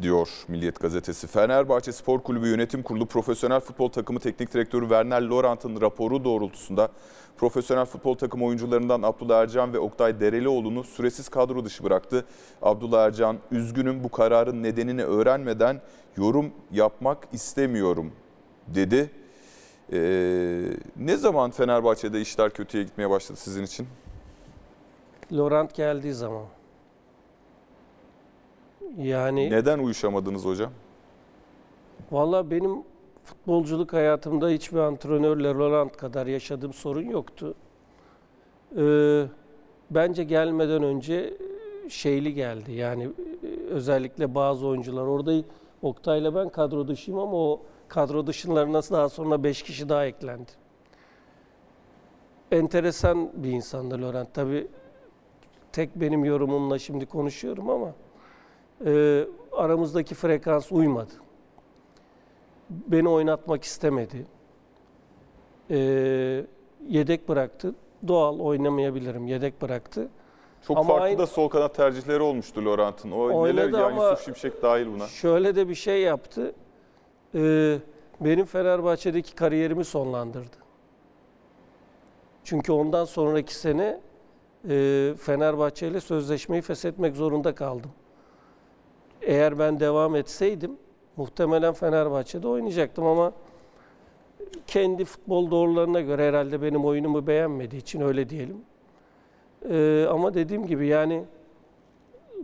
diyor Milliyet Gazetesi. Fenerbahçe Spor Kulübü Yönetim Kurulu Profesyonel Futbol Takımı Teknik Direktörü Werner Lorant'ın raporu doğrultusunda profesyonel futbol takımı oyuncularından Abdullah Ercan ve Oktay Derelioğlu'nu süresiz kadro dışı bıraktı. Abdullah Ercan, üzgünüm bu kararın nedenini öğrenmeden yorum yapmak istemiyorum dedi. Ee, ne zaman Fenerbahçe'de işler kötüye gitmeye başladı sizin için? Laurent geldiği zaman. Yani Neden uyuşamadınız hocam? Valla benim futbolculuk hayatımda hiçbir antrenörle Roland kadar yaşadığım sorun yoktu. Ee, bence gelmeden önce şeyli geldi. Yani e, özellikle bazı oyuncular. Orada Oktay'la ben kadro dışıyım ama o kadro dışınlarına daha sonra 5 kişi daha eklendi. Enteresan bir insandı Laurent. Tabii tek benim yorumumla şimdi konuşuyorum ama e, aramızdaki frekans uymadı beni oynatmak istemedi. Ee, yedek bıraktı. Doğal oynamayabilirim. Yedek bıraktı. Çok Ama farklı aynı- da sol kanat tercihleri olmuştu Laurent'ın. O neler yani Yusuf Şimşek dahil buna. Şöyle de bir şey yaptı. Ee, benim Fenerbahçe'deki kariyerimi sonlandırdı. Çünkü ondan sonraki sene e, Fenerbahçe ile sözleşmeyi feshetmek zorunda kaldım. Eğer ben devam etseydim muhtemelen Fenerbahçe'de oynayacaktım ama kendi futbol doğrularına göre herhalde benim oyunumu beğenmediği için öyle diyelim. Ee, ama dediğim gibi yani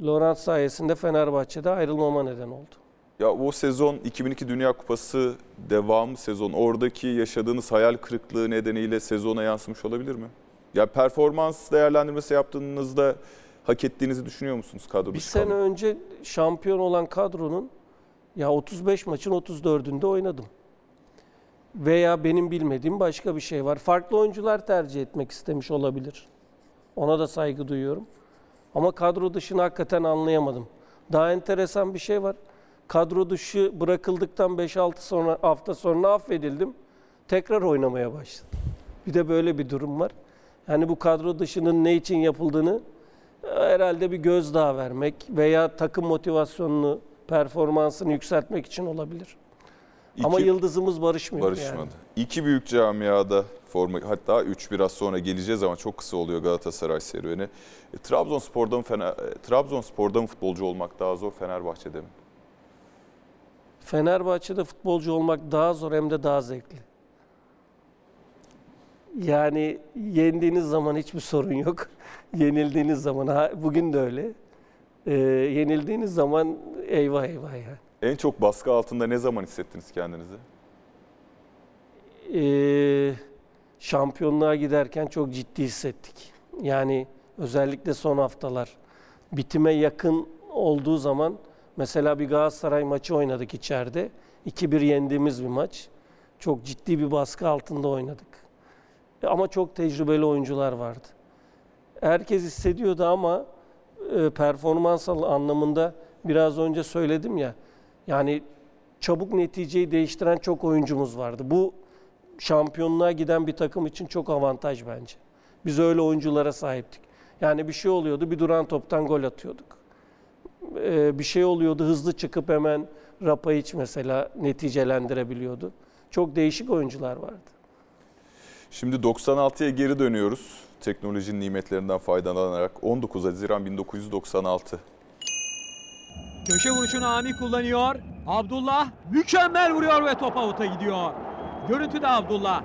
Laurent sayesinde Fenerbahçe'de ayrılmama neden oldu. Ya o sezon 2002 Dünya Kupası devamı sezon oradaki yaşadığınız hayal kırıklığı nedeniyle sezona yansımış olabilir mi? Ya performans değerlendirmesi yaptığınızda hak ettiğinizi düşünüyor musunuz kadro Bir sene kalmayı? önce şampiyon olan kadronun ya 35 maçın 34'ünde oynadım. Veya benim bilmediğim başka bir şey var. Farklı oyuncular tercih etmek istemiş olabilir. Ona da saygı duyuyorum. Ama kadro dışını hakikaten anlayamadım. Daha enteresan bir şey var. Kadro dışı bırakıldıktan 5-6 sonra hafta sonra affedildim. Tekrar oynamaya başladım. Bir de böyle bir durum var. Yani bu kadro dışının ne için yapıldığını herhalde bir gözdağı vermek veya takım motivasyonunu, performansını yükseltmek için olabilir. İki, Ama yıldızımız barışmıyor barışmadı. yani. İki büyük camiada forma hatta üç biraz sonra geleceğiz ama çok kısa oluyor Galatasaray serüveni. E, Trabzonspor'da mı Fener, e, Trabzonspor'da mı futbolcu olmak daha zor Fenerbahçe'de mi? Fenerbahçe'de futbolcu olmak daha zor hem de daha zevkli. Yani yendiğiniz zaman hiçbir sorun yok. *laughs* Yenildiğiniz zaman, ha, bugün de öyle. Ee, yenildiğiniz zaman eyvah eyvah ya. En çok baskı altında ne zaman hissettiniz kendinizi? Ee, şampiyonluğa giderken çok ciddi hissettik. Yani özellikle son haftalar bitime yakın olduğu zaman mesela bir Galatasaray maçı oynadık içeride. 2-1 yendiğimiz bir maç. Çok ciddi bir baskı altında oynadık. Ama çok tecrübeli oyuncular vardı. Herkes hissediyordu ama e, performans anlamında biraz önce söyledim ya. Yani çabuk neticeyi değiştiren çok oyuncumuz vardı. Bu şampiyonluğa giden bir takım için çok avantaj bence. Biz öyle oyunculara sahiptik. Yani bir şey oluyordu, bir duran toptan gol atıyorduk. Ee, bir şey oluyordu, hızlı çıkıp hemen Rapayiç mesela neticelendirebiliyordu. Çok değişik oyuncular vardı. Şimdi 96'ya geri dönüyoruz. Teknolojinin nimetlerinden faydalanarak 19 Haziran 1996. Köşe vuruşunu Ami kullanıyor. Abdullah mükemmel vuruyor ve top avuta gidiyor. Görüntü de Abdullah.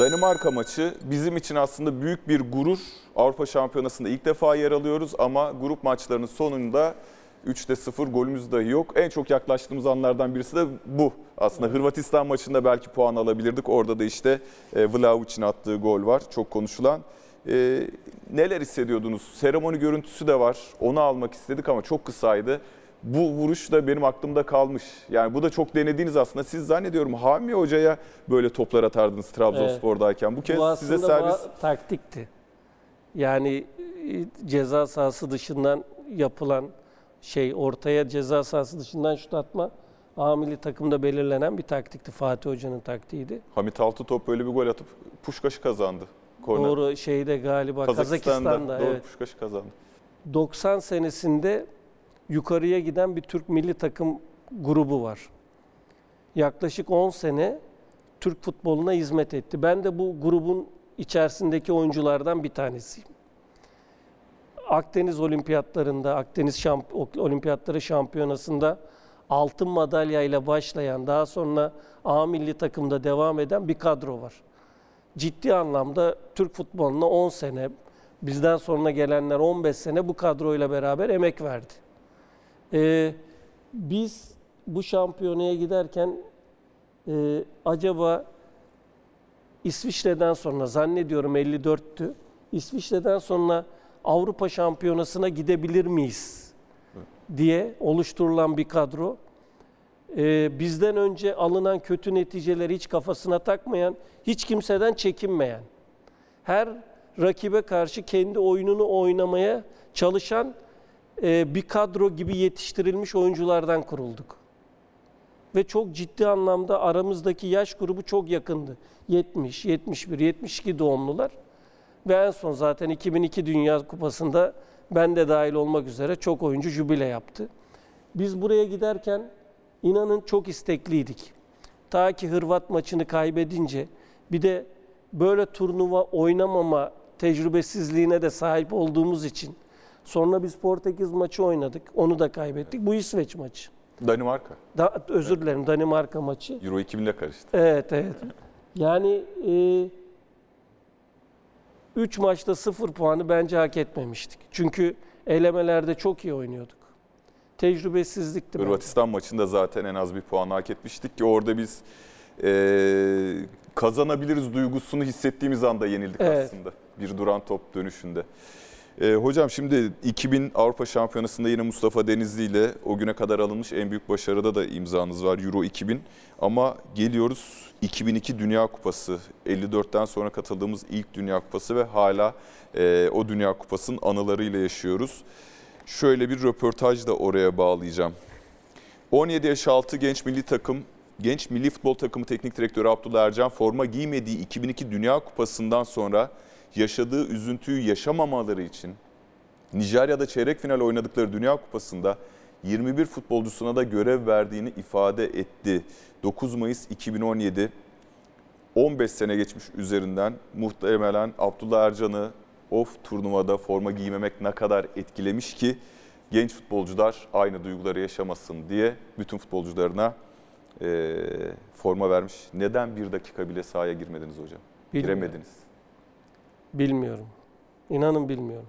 Danimarka maçı bizim için aslında büyük bir gurur. Avrupa Şampiyonası'nda ilk defa yer alıyoruz ama grup maçlarının sonunda 3'te 0 golümüz dahi yok. En çok yaklaştığımız anlardan birisi de bu. Aslında Hırvatistan maçında belki puan alabilirdik. Orada da işte e, Vlahovic'in attığı gol var. Çok konuşulan. E, neler hissediyordunuz? Seremoni görüntüsü de var. Onu almak istedik ama çok kısaydı. Bu vuruş da benim aklımda kalmış. Yani bu da çok denediğiniz aslında. Siz zannediyorum Hami Hoca'ya böyle toplar atardınız Trabzonspor'dayken. Bu kez Bu size servis ba- taktikti. Yani e, ceza sahası dışından yapılan şey ortaya ceza sahası dışından şut atma amili takımda belirlenen bir taktikti. Fatih Hoca'nın taktiğiydi. Hamit Altıtop böyle bir gol atıp Puşkaş'ı kazandı. Korner. Doğru şeyde galiba Kazakistan'da, Kazakistan'da doğru evet. Puşkaş'ı kazandı. 90 senesinde yukarıya giden bir Türk milli takım grubu var. Yaklaşık 10 sene Türk futboluna hizmet etti. Ben de bu grubun içerisindeki oyunculardan bir tanesiyim. Akdeniz Olimpiyatlarında, Akdeniz şamp Olimpiyatları şampiyonasında altın madalyayla başlayan, daha sonra A milli takımda devam eden bir kadro var. Ciddi anlamda Türk futboluna 10 sene, bizden sonra gelenler 15 sene bu kadroyla beraber emek verdi. Ee, biz bu şampiyonaya giderken e, acaba İsviçre'den sonra zannediyorum 54'tü. İsviçre'den sonra Avrupa Şampiyonası'na gidebilir miyiz diye oluşturulan bir kadro. Ee, bizden önce alınan kötü neticeleri hiç kafasına takmayan, hiç kimseden çekinmeyen, her rakibe karşı kendi oyununu oynamaya çalışan e, bir kadro gibi yetiştirilmiş oyunculardan kurulduk. Ve çok ciddi anlamda aramızdaki yaş grubu çok yakındı. 70, 71, 72 doğumlular. Ve en son zaten 2002 Dünya Kupası'nda ben de dahil olmak üzere çok oyuncu jübile yaptı. Biz buraya giderken inanın çok istekliydik. Ta ki Hırvat maçını kaybedince bir de böyle turnuva oynamama tecrübesizliğine de sahip olduğumuz için sonra biz Portekiz maçı oynadık. Onu da kaybettik. Bu İsveç maçı. Danimarka. Da, özür dilerim Danimarka maçı. Euro 2000'le karıştı. Evet evet. Yani 3 maçta 0 puanı bence hak etmemiştik. Çünkü elemelerde çok iyi oynuyorduk. Tecrübesizlikti bence. Hırvatistan maçında zaten en az bir puan hak etmiştik ki orada biz eee, kazanabiliriz duygusunu hissettiğimiz anda yenildik Evet. aslında. Bir duran top dönüşünde. Eee, hocam şimdi 2000 Avrupa Şampiyonası'nda yine Mustafa Denizli ile o güne kadar alınmış en büyük başarıda da imzanız var Euro 2000. Ama geliyoruz 2002 Dünya Kupası. 54'ten sonra katıldığımız ilk Dünya Kupası ve hala eee, o Dünya Kupası'nın anılarıyla yaşıyoruz. Şöyle bir röportaj da oraya bağlayacağım. 17 yaş altı genç milli takım, genç milli futbol takımı teknik direktörü Abdullah Ercan forma giymediği 2002 Dünya Kupası'ndan sonra yaşadığı üzüntüyü yaşamamaları için Nijerya'da çeyrek final oynadıkları Dünya Kupası'nda 21 futbolcusuna da görev verdiğini ifade etti. 9 Mayıs 2017 15 sene geçmiş üzerinden muhtemelen Abdullah Ercan'ı o turnuvada forma giymemek ne kadar etkilemiş ki genç futbolcular aynı duyguları yaşamasın diye bütün futbolcularına eee, forma vermiş. Neden bir dakika bile sahaya girmediniz hocam? Bilmiyorum. Giremediniz. Bilmiyorum. İnanın bilmiyorum.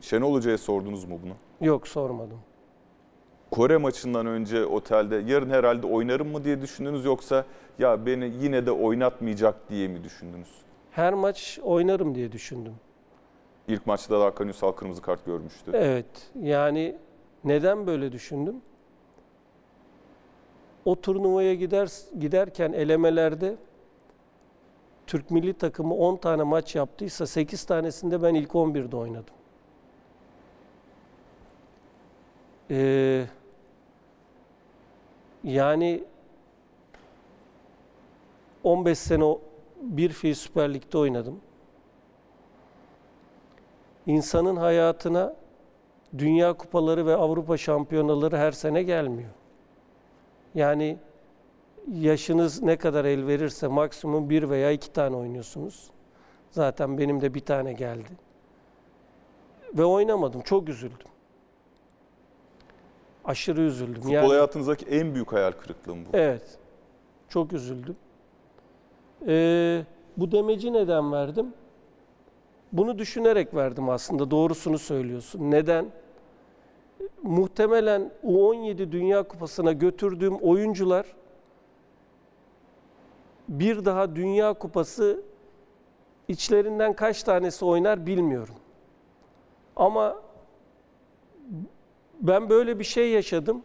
Şenol Hoca'ya sordunuz mu bunu? Yok sormadım. Kore maçından önce otelde yarın herhalde oynarım mı diye düşündünüz yoksa ya beni yine de oynatmayacak diye mi düşündünüz? Her maç oynarım diye düşündüm. İlk maçta da Hakan Ünsal kırmızı kart görmüştü. Evet. Yani neden böyle düşündüm? O turnuvaya gider giderken elemelerde Türk milli takımı 10 tane maç yaptıysa 8 tanesinde ben ilk 11'de oynadım. Ee, yani 15 sene bir fiil Süper Lig'de oynadım. İnsanın hayatına Dünya Kupaları ve Avrupa Şampiyonaları her sene gelmiyor. Yani yaşınız ne kadar el verirse maksimum bir veya iki tane oynuyorsunuz. Zaten benim de bir tane geldi. Ve oynamadım. Çok üzüldüm. Aşırı üzüldüm. Futbol Yani- hayatınızdaki en büyük hayal kırıklığı mı bu? Evet. Çok üzüldüm. Ee, bu demeci neden verdim? Bunu düşünerek verdim aslında. Doğrusunu söylüyorsun. Neden? muhtemelen U17 Dünya Kupası'na götürdüğüm oyuncular bir daha Dünya Kupası içlerinden kaç tanesi oynar bilmiyorum. Ama ben böyle bir şey yaşadım.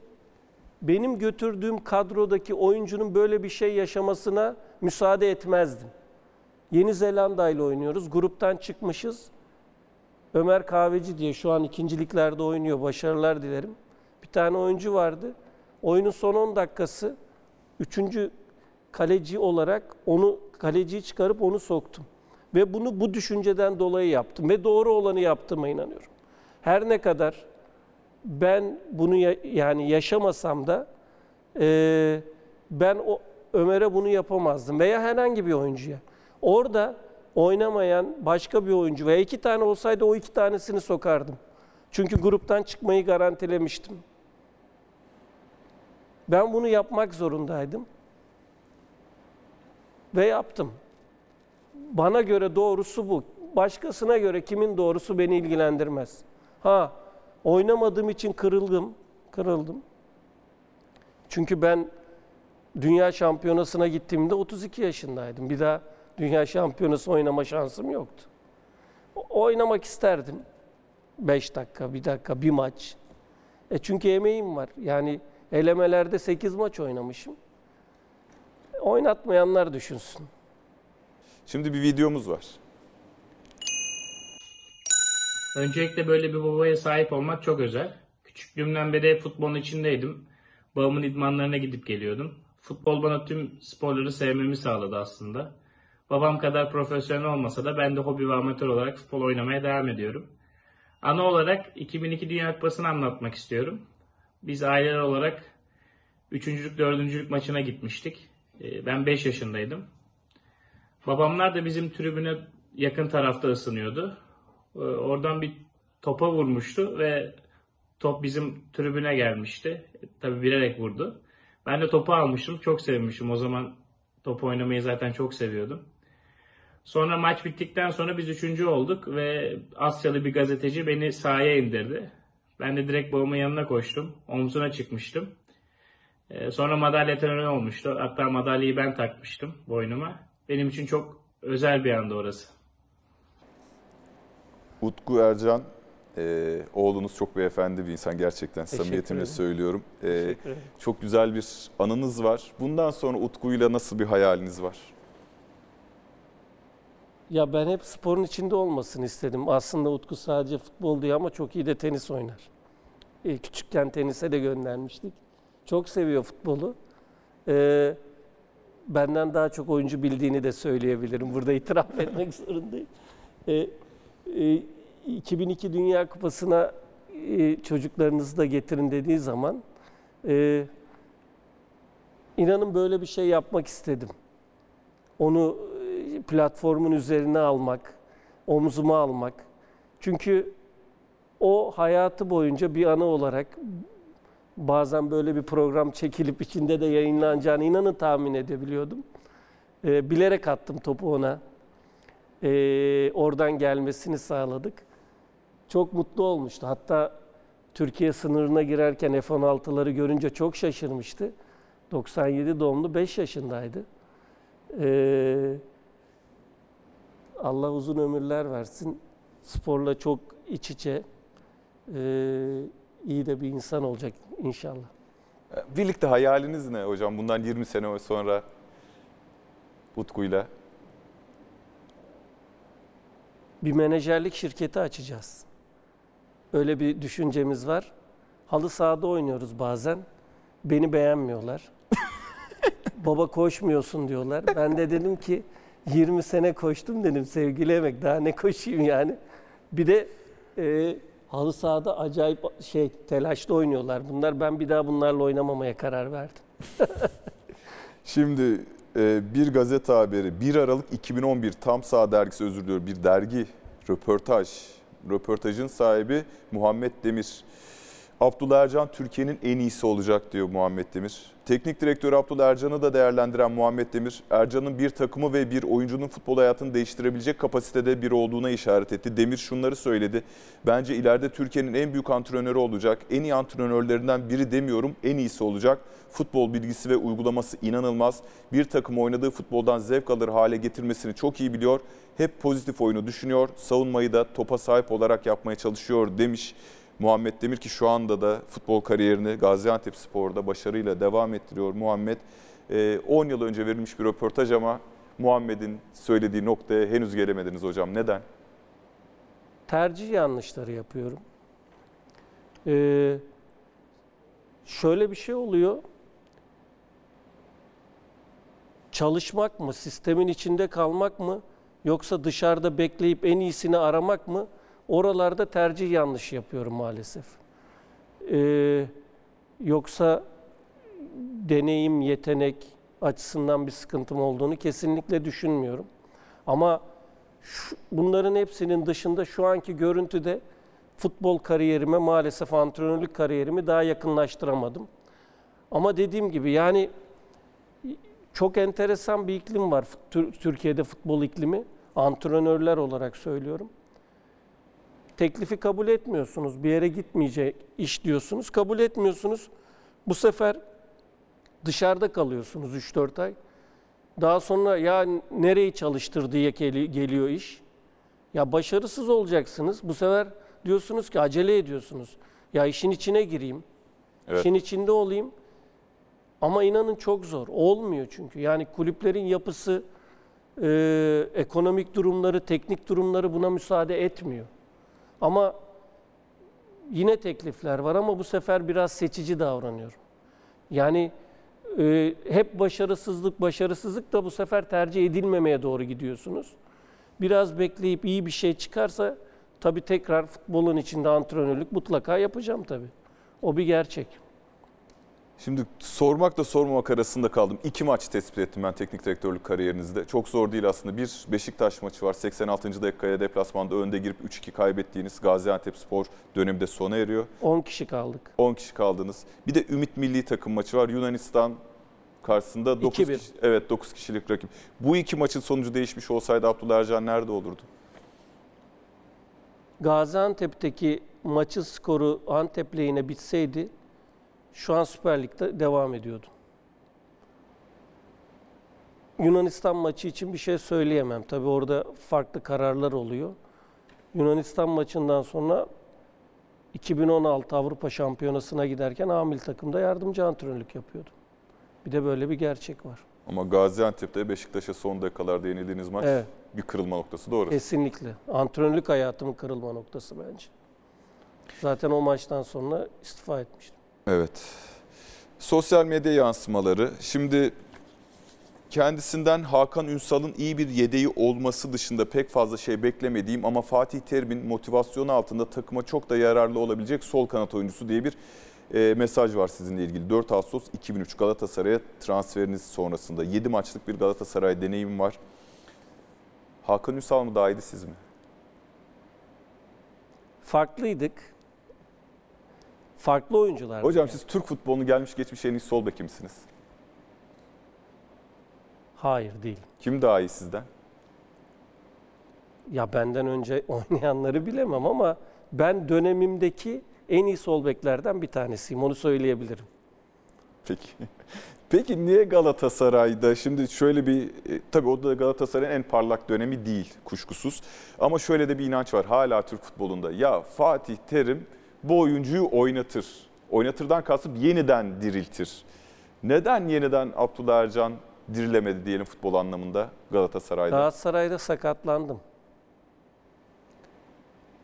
Benim götürdüğüm kadrodaki oyuncunun böyle bir şey yaşamasına müsaade etmezdim. Yeni Zelanda ile oynuyoruz. Gruptan çıkmışız. Ömer Kahveci diye şu an ikinciliklerde oynuyor. Başarılar dilerim. Bir tane oyuncu vardı. Oyunun son 10 dakikası üçüncü kaleci olarak onu kaleciyi çıkarıp onu soktum. Ve bunu bu düşünceden dolayı yaptım ve doğru olanı yaptığıma inanıyorum. Her ne kadar ben bunu ya- yani yaşamasam da eee, ben o Ömer'e bunu yapamazdım veya herhangi bir oyuncuya. Orada oynamayan başka bir oyuncu veya iki tane olsaydı o iki tanesini sokardım. Çünkü gruptan çıkmayı garantilemiştim. Ben bunu yapmak zorundaydım. Ve yaptım. Bana göre doğrusu bu. Başkasına göre kimin doğrusu beni ilgilendirmez. Ha, oynamadığım için kırıldım. Kırıldım. Çünkü ben dünya şampiyonasına gittiğimde 32 yaşındaydım. Bir daha dünya şampiyonası oynama şansım yoktu. Oynamak isterdim. 5 dakika, bir dakika, bir maç. E çünkü emeğim var. Yani elemelerde 8 maç oynamışım. Oynatmayanlar düşünsün. Şimdi bir videomuz var. Öncelikle böyle bir babaya sahip olmak çok özel. Küçüklüğümden beri futbolun içindeydim. Babamın idmanlarına gidip geliyordum. Futbol bana tüm sporları sevmemi sağladı aslında. Babam kadar profesyonel olmasa da ben de hobi ve amatör olarak futbol oynamaya devam ediyorum. Ana olarak 2002 Dünya Kupası'nı anlatmak istiyorum. Biz aileler olarak 3. 4. maçına gitmiştik. Ee, Ben 5 yaşındaydım. Babamlar da bizim tribüne yakın tarafta ısınıyordu. Ee, Oradan bir topa vurmuştu ve top bizim tribüne gelmişti. Tabi bilerek vurdu. Ben de topu almıştım. Çok sevmişim. O zaman top oynamayı zaten çok seviyordum. Sonra maç bittikten sonra biz üçüncü olduk ve Asyalı bir gazeteci beni sahaya indirdi. Ben de direkt babamın yanına koştum. Omzuna çıkmıştım. Ee, Sonra madalya töreni olmuştu. Hatta madalyayı ben takmıştım boynuma. Benim için çok özel bir anda orası. Utku Ercan, e, oğlunuz çok beyefendi bir insan gerçekten Teşekkür samimiyetimle ederim. söylüyorum. E, çok güzel bir anınız var. Bundan sonra Utku'yla nasıl bir hayaliniz var? Ya ben hep sporun içinde olmasını istedim. Aslında Utku sadece futbol diyor ama çok iyi de tenis oynar. E, küçükken tenise de göndermiştik. Çok seviyor futbolu. E, benden daha çok oyuncu bildiğini de söyleyebilirim. Burada itiraf *laughs* etmek zorundayım. E, e, 2002 Dünya Kupası'na e, çocuklarınızı da getirin dediği zaman e, inanın böyle bir şey yapmak istedim. Onu e, platformun üzerine almak, omzuma almak. Çünkü o hayatı boyunca bir anı olarak bazen böyle bir program çekilip içinde de yayınlanacağını inanın tahmin edebiliyordum. Ee, bilerek attım topu ona. Ee, oradan gelmesini sağladık. Çok mutlu olmuştu. Hatta Türkiye sınırına girerken F-16'ları görünce çok şaşırmıştı. 97 doğumlu 5 yaşındaydı. Ee, Allah uzun ömürler versin. Sporla çok iç içe, ee, iyi de bir insan olacak inşallah. E, Birlikte hayaliniz ne hocam bundan 20 sene sonra Utku'yla? Bir menajerlik şirketi açacağız. Öyle bir düşüncemiz var. Halı sahada oynuyoruz bazen. Beni beğenmiyorlar. *laughs* Baba koşmuyorsun diyorlar. Ben de dedim ki 20 sene koştum dedim sevgili emek daha ne koşayım yani. Bir de e, halı sahada acayip şey telaşlı oynuyorlar bunlar. Ben bir daha bunlarla oynamamaya karar verdim. *laughs* Şimdi e, bir gazete haberi 1 Aralık 2011 Tam Sağ dergisi özür diliyorum bir dergi röportaj. Röportajın sahibi Muhammed Demir. Abdullah Ercan Türkiye'nin en iyisi olacak diyor Muhammed Demir. Teknik direktör Abdullah Ercan'ı da değerlendiren Muhammed Demir, Ercan'ın bir takımı ve bir oyuncunun futbol hayatını değiştirebilecek kapasitede biri olduğuna işaret etti. Demir şunları söyledi. Bence ileride Türkiye'nin en büyük antrenörü olacak. En iyi antrenörlerinden biri demiyorum, en iyisi olacak. Futbol bilgisi ve uygulaması inanılmaz. Bir takım oynadığı futboldan zevk alır hale getirmesini çok iyi biliyor. Hep pozitif oyunu düşünüyor. Savunmayı da topa sahip olarak yapmaya çalışıyor demiş. Muhammed Demir ki şu anda da futbol kariyerini Gaziantep Spor'da başarıyla devam ettiriyor Muhammed. Ee, 10 yıl önce verilmiş bir röportaj ama Muhammed'in söylediği noktaya henüz gelemediniz hocam. Neden? tercih yanlışları yapıyorum. Ee, şöyle bir şey oluyor. Çalışmak mı, sistemin içinde kalmak mı, yoksa dışarıda bekleyip en iyisini aramak mı? Oralarda tercih yanlış yapıyorum maalesef. Ee, yoksa deneyim, yetenek açısından bir sıkıntım olduğunu kesinlikle düşünmüyorum. Ama şu- bunların hepsinin dışında şu anki görüntüde futbol kariyerime maalesef antrenörlük kariyerimi daha yakınlaştıramadım. Ama dediğim gibi yani çok enteresan bir iklim var Tür- Türkiye'de futbol iklimi. Antrenörler olarak söylüyorum. Teklifi kabul etmiyorsunuz. Bir yere gitmeyecek iş diyorsunuz. Kabul etmiyorsunuz. Bu sefer dışarıda kalıyorsunuz 3-4 ay. Daha sonra ya nereyi çalıştır diye geli- geliyor iş. Ya başarısız olacaksınız. Bu sefer diyorsunuz ki acele ediyorsunuz. Ya işin içine gireyim. Evet. İşin içinde olayım. Ama inanın çok zor. Olmuyor çünkü. Yani kulüplerin yapısı, e, ekonomik durumları, teknik durumları buna müsaade etmiyor. Ama yine teklifler var ama bu sefer biraz seçici davranıyorum. Yani e, hep başarısızlık, başarısızlık da bu sefer tercih edilmemeye doğru gidiyorsunuz. Biraz bekleyip iyi bir şey çıkarsa tabii tekrar futbolun içinde antrenörlük mutlaka yapacağım tabii. O bir gerçek. Şimdi sormakla sormamak arasında kaldım. İki maç tespit ettim ben teknik direktörlük kariyerinizde. Çok zor değil aslında. Bir Beşiktaş maçı var. 86. dakikaya deplasmanda önde girip 3-2 kaybettiğiniz Gaziantep Spor döneminde sona eriyor. 10 kişi kaldık. 10 kişi kaldınız. Bir de Ümit Milli Takım maçı var. Yunanistan karşısında 9 2-1. kişi, evet 9 kişilik rakip. Bu iki maçın sonucu değişmiş olsaydı Abdullah Ercan nerede olurdu? Gaziantep'teki maçın skoru Antep lehine bitseydi şu an Süper Lig'de devam ediyordu. Yunanistan maçı için bir şey söyleyemem. Tabii orada farklı kararlar oluyor. Yunanistan maçından sonra 2016 Avrupa Şampiyonası'na giderken amil takımda yardımcı antrenörlük yapıyordum. Bir de böyle bir gerçek var. Ama Gaziantep'te Beşiktaş'a son dakikalarda yenildiğiniz maç Evet. bir kırılma noktası doğru. Kesinlikle. Antrenörlük hayatımın kırılma noktası bence. Zaten o maçtan sonra istifa etmiştim. Evet. Sosyal medya yansımaları. Şimdi kendisinden Hakan Ünsal'ın iyi bir yedeği olması dışında pek fazla şey beklemediğim ama Fatih Terim'in motivasyonu altında takıma çok da yararlı olabilecek sol kanat oyuncusu diye bir e, mesaj var sizinle ilgili. 4 Ağustos 2003 Galatasaray'a transferiniz sonrasında 7 maçlık bir Galatasaray deneyimim var. Hakan Ünsal mı daha iyiydi siz mi? Farklıydık. Farklı oyuncular. Hocam siz Türk futbolunu gelmiş geçmiş en iyi sol beki misiniz? Hayır değil. Kim daha iyi sizden? Ya benden önce *laughs* oynayanları bilemem ama ben dönemimdeki en iyi sol beklerden bir tanesiyim. Onu söyleyebilirim. Peki. *laughs* Peki niye Galatasaray'da şimdi şöyle bir e, tabii o da Galatasaray'ın en parlak dönemi değil kuşkusuz. Ama şöyle de bir inanç var hala Türk futbolunda. Ya Fatih Terim bu oyuncuyu oynatır. Oynatırdan kasıp yeniden diriltir. Neden yeniden Abdullah Ercan dirilemedi diyelim futbol anlamında Galatasaray'da? Galatasaray'da sakatlandım.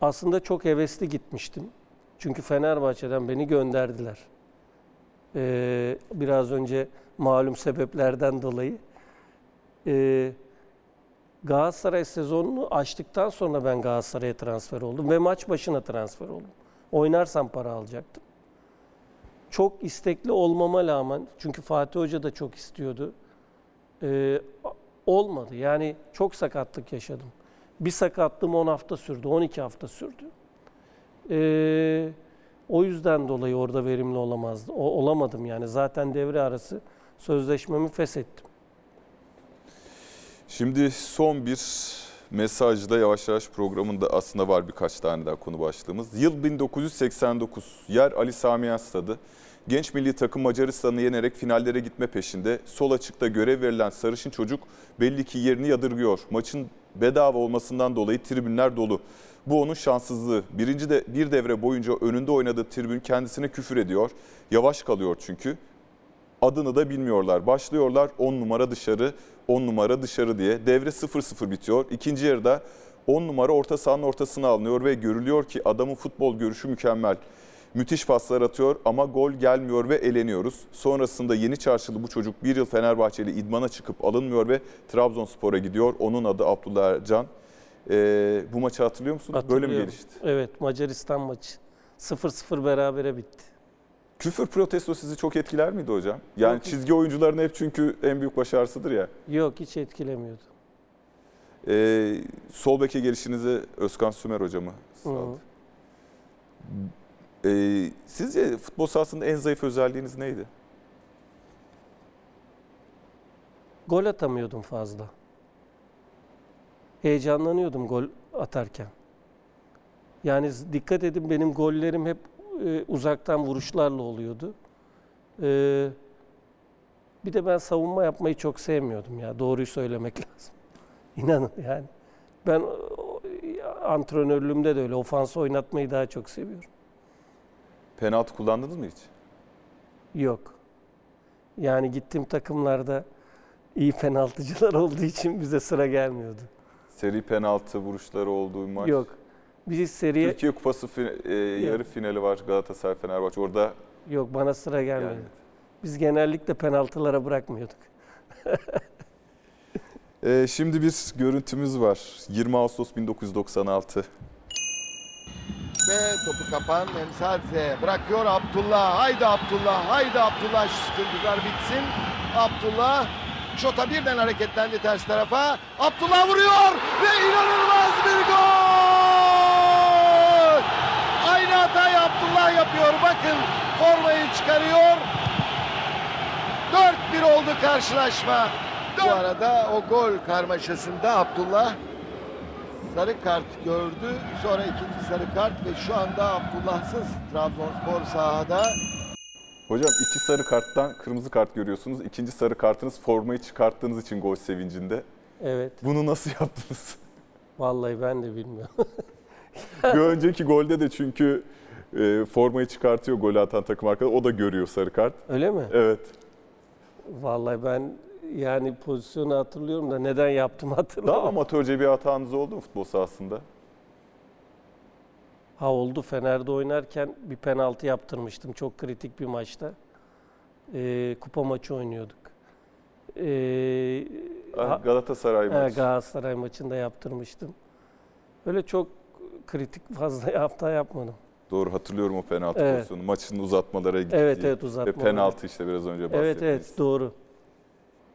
Aslında çok hevesli gitmiştim. Çünkü Fenerbahçe'den beni gönderdiler. Ee, biraz önce malum sebeplerden dolayı. Ee, Galatasaray sezonunu açtıktan sonra ben Galatasaray'a transfer oldum ve maç başına transfer oldum. Oynarsam para alacaktım. Çok istekli olmama rağmen, çünkü Fatih Hoca da çok istiyordu. Ee, olmadı. Yani çok sakatlık yaşadım. Bir sakatlığım 10 hafta sürdü, 12 hafta sürdü. Ee, O yüzden dolayı orada verimli olamazdı. O, olamadım yani. Zaten devre arası sözleşmemi feshettim. Şimdi son bir mesajda yavaş yavaş programında aslında var birkaç tane daha konu başlığımız. Yıl 1989. Yer Ali Sami Yen Stadı. Genç milli takım Macaristan'ı yenerek finallere gitme peşinde. Sol açıkta görev verilen sarışın çocuk belli ki yerini yadırgıyor. Maçın bedava olmasından dolayı tribünler dolu. Bu onun şanssızlığı. Birinci de bir devre boyunca önünde oynadığı tribün kendisine küfür ediyor. Yavaş kalıyor çünkü. Adını da bilmiyorlar. Başlıyorlar 10 numara dışarı, 10 numara dışarı diye. Devre 0-0 bitiyor. İkinci yarıda 10 numara orta sahanın ortasına alınıyor ve görülüyor ki adamın futbol görüşü mükemmel. Müthiş paslar atıyor ama gol gelmiyor ve eleniyoruz. Sonrasında yeni çarşılı bu çocuk bir yıl Fenerbahçeli idmana çıkıp alınmıyor ve Trabzonspor'a gidiyor. Onun adı Abdullah Ercan. Ee, bu maçı hatırlıyor musunuz? Böyle mi gelişti? Evet Macaristan maçı. 0-0 berabere bitti. Küfür protesto sizi çok etkiler miydi hocam? Yani Yok. çizgi oyuncuların hep çünkü en büyük başarısıdır ya. Yok hiç etkilemiyordu. Ee, sol beke gelişinizi Özkan Sümer hocamı sağladı. Ee, sizce futbol sahasında en zayıf özelliğiniz neydi? Gol atamıyordum fazla. Heyecanlanıyordum gol atarken. Yani dikkat edin benim gollerim hep e, uzaktan vuruşlarla oluyordu. E, bir de ben savunma yapmayı çok sevmiyordum ya. Doğruyu söylemek *laughs* lazım. İnanın yani. Ben antrenörlüğümde de öyle. Ofans oynatmayı daha çok seviyorum. Penaltı kullandınız mı hiç? Yok. Yani gittiğim takımlarda iyi penaltıcılar *laughs* olduğu için bize sıra gelmiyordu. Seri penaltı vuruşları olduğu maç. Yok. Biz seriye Türkiye Kupası fi- e, yarı finali var Galatasaray Fenerbahçe. Orada yok bana sıra gelmedi. yani. Biz genellikle penaltılara bırakmıyorduk. Ee, *laughs* şimdi bir görüntümüz var. 20 Ağustos 1996. Ve topu kapan Emsadze bırakıyor Abdullah. Haydi Abdullah, haydi Abdullah şu sıkıntılar bitsin. Abdullah Şota birden hareketlendi ters tarafa. Abdullah vuruyor ve inanılmaz bir gol! Aynı hatayı Abdullah yapıyor. Bakın formayı çıkarıyor. 4-1 oldu karşılaşma. Bu arada o gol karmaşasında Abdullah sarı kart gördü. Sonra ikinci sarı kart ve şu anda Abdullahsız Trabzonspor sahada. Hocam iki sarı karttan kırmızı kart görüyorsunuz. İkinci sarı kartınız formayı çıkarttığınız için gol sevincinde. Evet. Bunu nasıl yaptınız? Vallahi ben de bilmiyorum. bir önceki golde de çünkü e, formayı çıkartıyor golü atan takım arkadaşı. O da görüyor sarı kart. Öyle mi? Evet. Vallahi ben yani pozisyonu hatırlıyorum da neden yaptım hatırlamıyorum. Daha amatörce bir hatanız oldu mu futbol sahasında? Ha oldu Fener'de oynarken bir penaltı yaptırmıştım çok kritik bir maçta. Ee, kupa maçı oynuyorduk. Ee, Galatasaray maçı. Galatasaray maçında yaptırmıştım. Öyle çok kritik fazla *laughs* hafta yapmadım. Doğru hatırlıyorum o penaltı Evet. pozisyonu. Maçın uzatmalara gittiği. Evet evet Ve uzatma. penaltı işte biraz önce bahsettiğiniz. Evet evet doğru.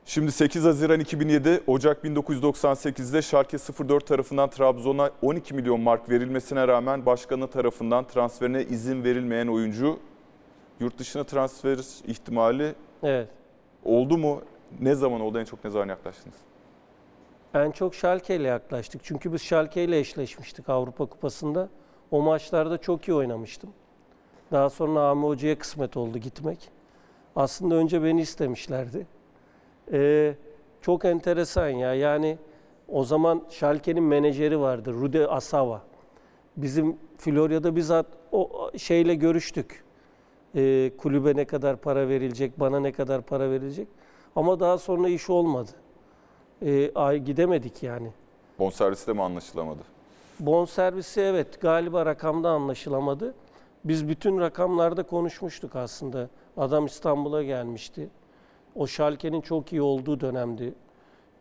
Şimdi 8 Haziran 2007, Ocak 1998'de Schalke 04 tarafından Trabzon'a 12 milyon mark verilmesine rağmen başkanı tarafından transferine izin verilmeyen oyuncu yurt dışına transfer ihtimali Evet. oldu mu? Ne zaman oldu? En çok ne zaman yaklaştınız? En çok Schalke ile yaklaştık. Çünkü biz Schalke ile eşleşmiştik Avrupa Kupası'nda. O maçlarda çok iyi oynamıştım. Daha sonra Ami Hoca'ya kısmet oldu gitmek. Aslında önce beni istemişlerdi. Ee, çok enteresan ya. Yani o zaman Schalke'nin menajeri vardı. Rude Asava. Bizim Florya'da bizzat o şeyle görüştük. Ee, kulübe ne kadar para verilecek, bana ne kadar para verilecek. Ama daha sonra iş olmadı. Ee, gidemedik yani. Bonservisi de mi anlaşılamadı? Bon servisi evet galiba rakamda anlaşılamadı. Biz bütün rakamlarda konuşmuştuk aslında. Adam İstanbul'a gelmişti. O Schalke'nin çok iyi olduğu dönemdi.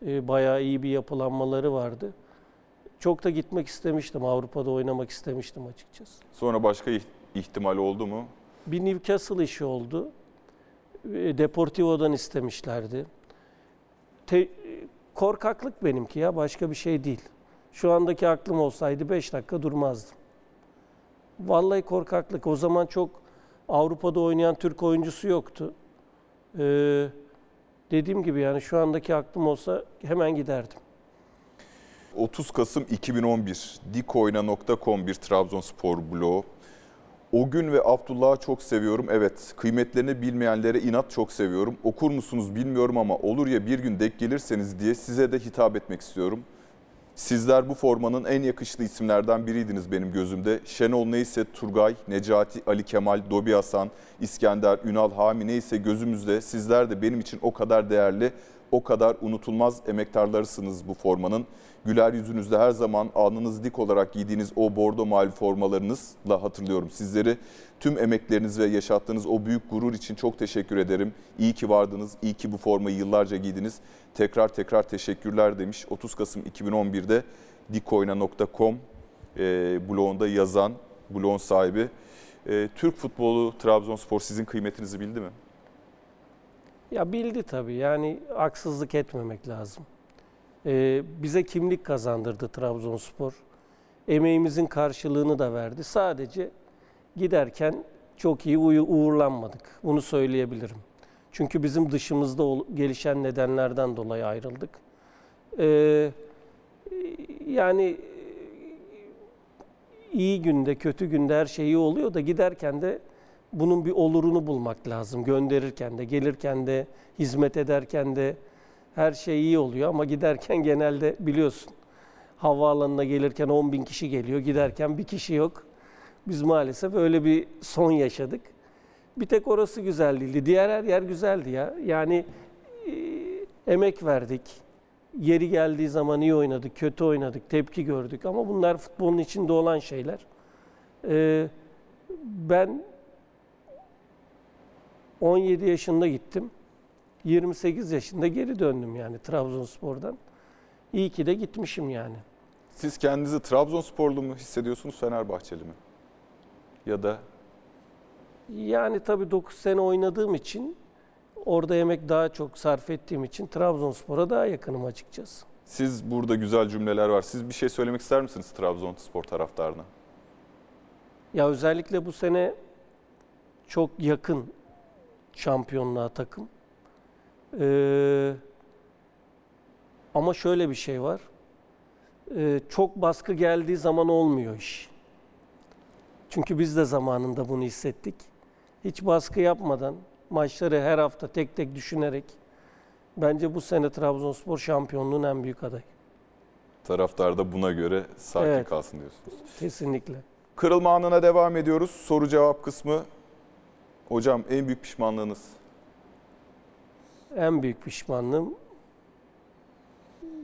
Ee, bayağı iyi bir yapılanmaları vardı. Çok da gitmek istemiştim. Avrupa'da oynamak istemiştim açıkçası. Sonra başka iht- ihtimal oldu mu? Bir Newcastle işi oldu. E, Deportivo'dan istemişlerdi. Te- korkaklık benimki ya başka bir şey değil. Şu andaki aklım olsaydı 5 dakika durmazdım. Vallahi korkaklık. O zaman çok Avrupa'da oynayan Türk oyuncusu yoktu. Ee, dediğim gibi yani şu andaki aklım olsa hemen giderdim. 30 Kasım 2011 dikoyna.com bir Trabzonspor bloğu. O gün ve Abdullah'ı çok seviyorum. Evet, kıymetlerini bilmeyenlere inat çok seviyorum. Okur musunuz bilmiyorum ama olur ya bir gün denk gelirseniz diye size de hitap etmek istiyorum. Sizler bu formanın en yakışıklı isimlerden biriydiniz benim gözümde. Şenol neyse Turgay, Necati, Ali Kemal, Dobi Hasan, İskender, Ünal, Hami neyse gözümüzde. Sizler de benim için o kadar değerli, o kadar unutulmaz emektarlarısınız bu formanın. Güler yüzünüzde her zaman alnınız dik olarak giydiğiniz o bordo mavi formalarınızla hatırlıyorum sizleri. Tüm emekleriniz ve yaşattığınız o büyük gurur için çok teşekkür ederim. İyi ki vardınız, iyi ki bu formayı yıllarca giydiniz. Tekrar tekrar teşekkürler demiş 30 Kasım 2011'de dikoyna.com e, blogunda yazan blogun sahibi. E, Türk futbolu Trabzonspor sizin kıymetinizi bildi mi? Ya bildi tabii yani haksızlık etmemek lazım. Ee, bize kimlik kazandırdı Trabzonspor. Emeğimizin karşılığını da verdi. Sadece giderken çok iyi uğurlanmadık. Bunu söyleyebilirim. Çünkü bizim dışımızda gelişen nedenlerden dolayı ayrıldık. Ee, yani iyi günde, kötü günde her şey iyi oluyor da giderken de bunun bir olurunu bulmak lazım. Gönderirken de, gelirken de, hizmet ederken de her şey iyi oluyor ama giderken genelde biliyorsun havaalanına gelirken 10 bin kişi geliyor, giderken bir kişi yok. Biz maalesef öyle bir son yaşadık. Bir tek orası güzel değildi. Diğer her yer güzeldi ya. Yani e, emek verdik. Yeri geldiği zaman iyi oynadık, kötü oynadık, tepki gördük ama bunlar futbolun içinde olan şeyler. Ee, ben 17 yaşında gittim. 28 yaşında geri döndüm yani Trabzonspor'dan. İyi ki de gitmişim yani. Siz kendinizi Trabzonsporlu mu hissediyorsunuz, Fenerbahçeli mi? Ya da Yani tabii 9 sene oynadığım için orada emek daha çok sarf ettiğim için Trabzonspor'a daha yakınım açıkçası. siz burada güzel cümleler var. Siz bir şey söylemek ister misiniz Trabzonspor taraftarına? Ya özellikle bu sene çok yakın şampiyonluğa takım. Ee, ama şöyle bir şey var. Ee, çok baskı geldiği zaman olmuyor iş. Çünkü biz de zamanında bunu hissettik. Hiç baskı yapmadan, maçları her hafta tek tek düşünerek bence bu sene Trabzonspor şampiyonluğun en büyük adayı. Taraftar da buna göre sakin Evet. kalsın diyorsunuz. Kesinlikle. Kırılma anına devam ediyoruz. Soru cevap kısmı. Hocam en büyük pişmanlığınız? En büyük pişmanlığım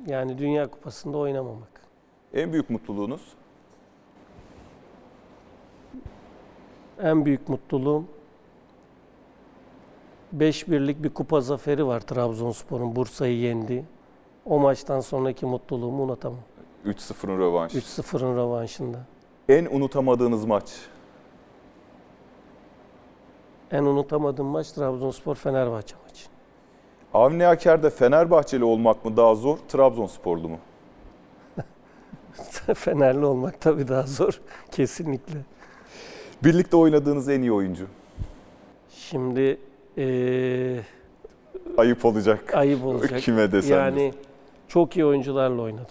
yani Dünya Kupası'nda oynamamak. En büyük mutluluğunuz? En büyük mutluluğum 5-1'lik bir kupa zaferi var Trabzonspor'un Bursa'yı yendi. O maçtan sonraki mutluluğumu unutamam. 3-0'ın rövanşı. 3-0'ın rövanşında. En unutamadığınız maç? En unutamadığım maç Trabzonspor Fenerbahçe maçı. Avni Aker'de Fenerbahçeli olmak mı daha zor, Trabzonsporlu mu? *laughs* Fenerli olmak tabii daha zor kesinlikle. Birlikte oynadığınız en iyi oyuncu? Şimdi eee Ayıp olacak. ayıp olacak. *laughs* Kime desem Yani çok iyi oyuncularla oynadım.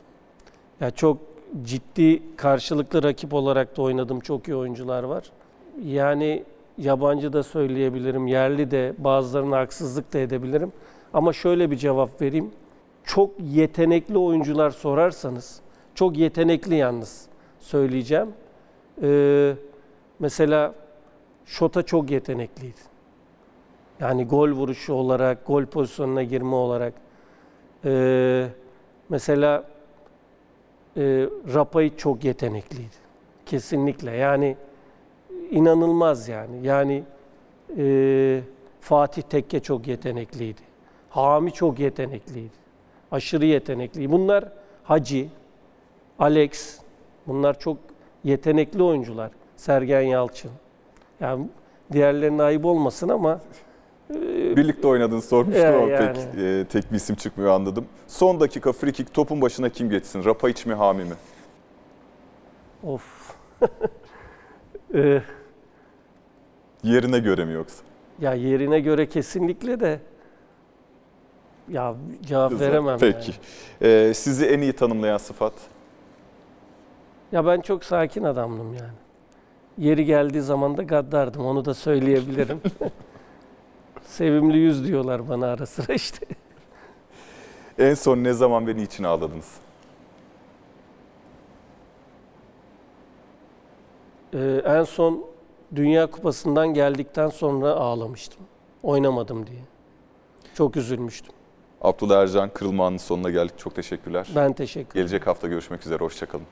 Ya çok ciddi karşılıklı rakip olarak da oynadım. Çok iyi oyuncular var. Yani yabancı da söyleyebilirim, yerli de bazılarına haksızlık da edebilirim. Ama şöyle bir cevap vereyim. Çok yetenekli oyuncular sorarsanız, çok yetenekli yalnız söyleyeceğim. Ee, mesela Şota çok yetenekliydi. Yani gol vuruşu olarak, gol pozisyonuna girme olarak. Ee, mesela e, Rapay çok yetenekliydi. Kesinlikle. Yani inanılmaz yani. Yani e, Fatih Tekke çok yetenekliydi. Hami çok yetenekliydi. Aşırı yetenekli. Bunlar Hacı, Alex, bunlar çok yetenekli oyuncular. Sergen Yalçın. Yani diğerlerine ayıp olmasın ama Birlikte oynadığını sormuştum Ya, ama yani. pek e, tek bir isim çıkmıyor anladım. Son dakika free kick topun başına kim geçsin? Rapaiç mi Hami mi? of. Ee, *laughs* Yerine göre mi yoksa? ya yerine göre kesinlikle de ya cevap veremem. Peki. yani. Ee, sizi en iyi tanımlayan sıfat? Ya ben çok sakin adamdım yani. Yeri geldiği zaman da gaddardım. Onu da söyleyebilirim. *laughs* Sevimli yüz diyorlar bana ara sıra işte. En son ne zaman ve niçin ağladınız? Ee, en son Dünya Kupası'ndan geldikten sonra ağlamıştım. Oynamadım diye. Çok üzülmüştüm. Abdullah Ercan Kırılma Anı'nın sonuna geldik. Çok teşekkürler. Ben teşekkür ederim. Gelecek hafta görüşmek üzere. Hoşçakalın.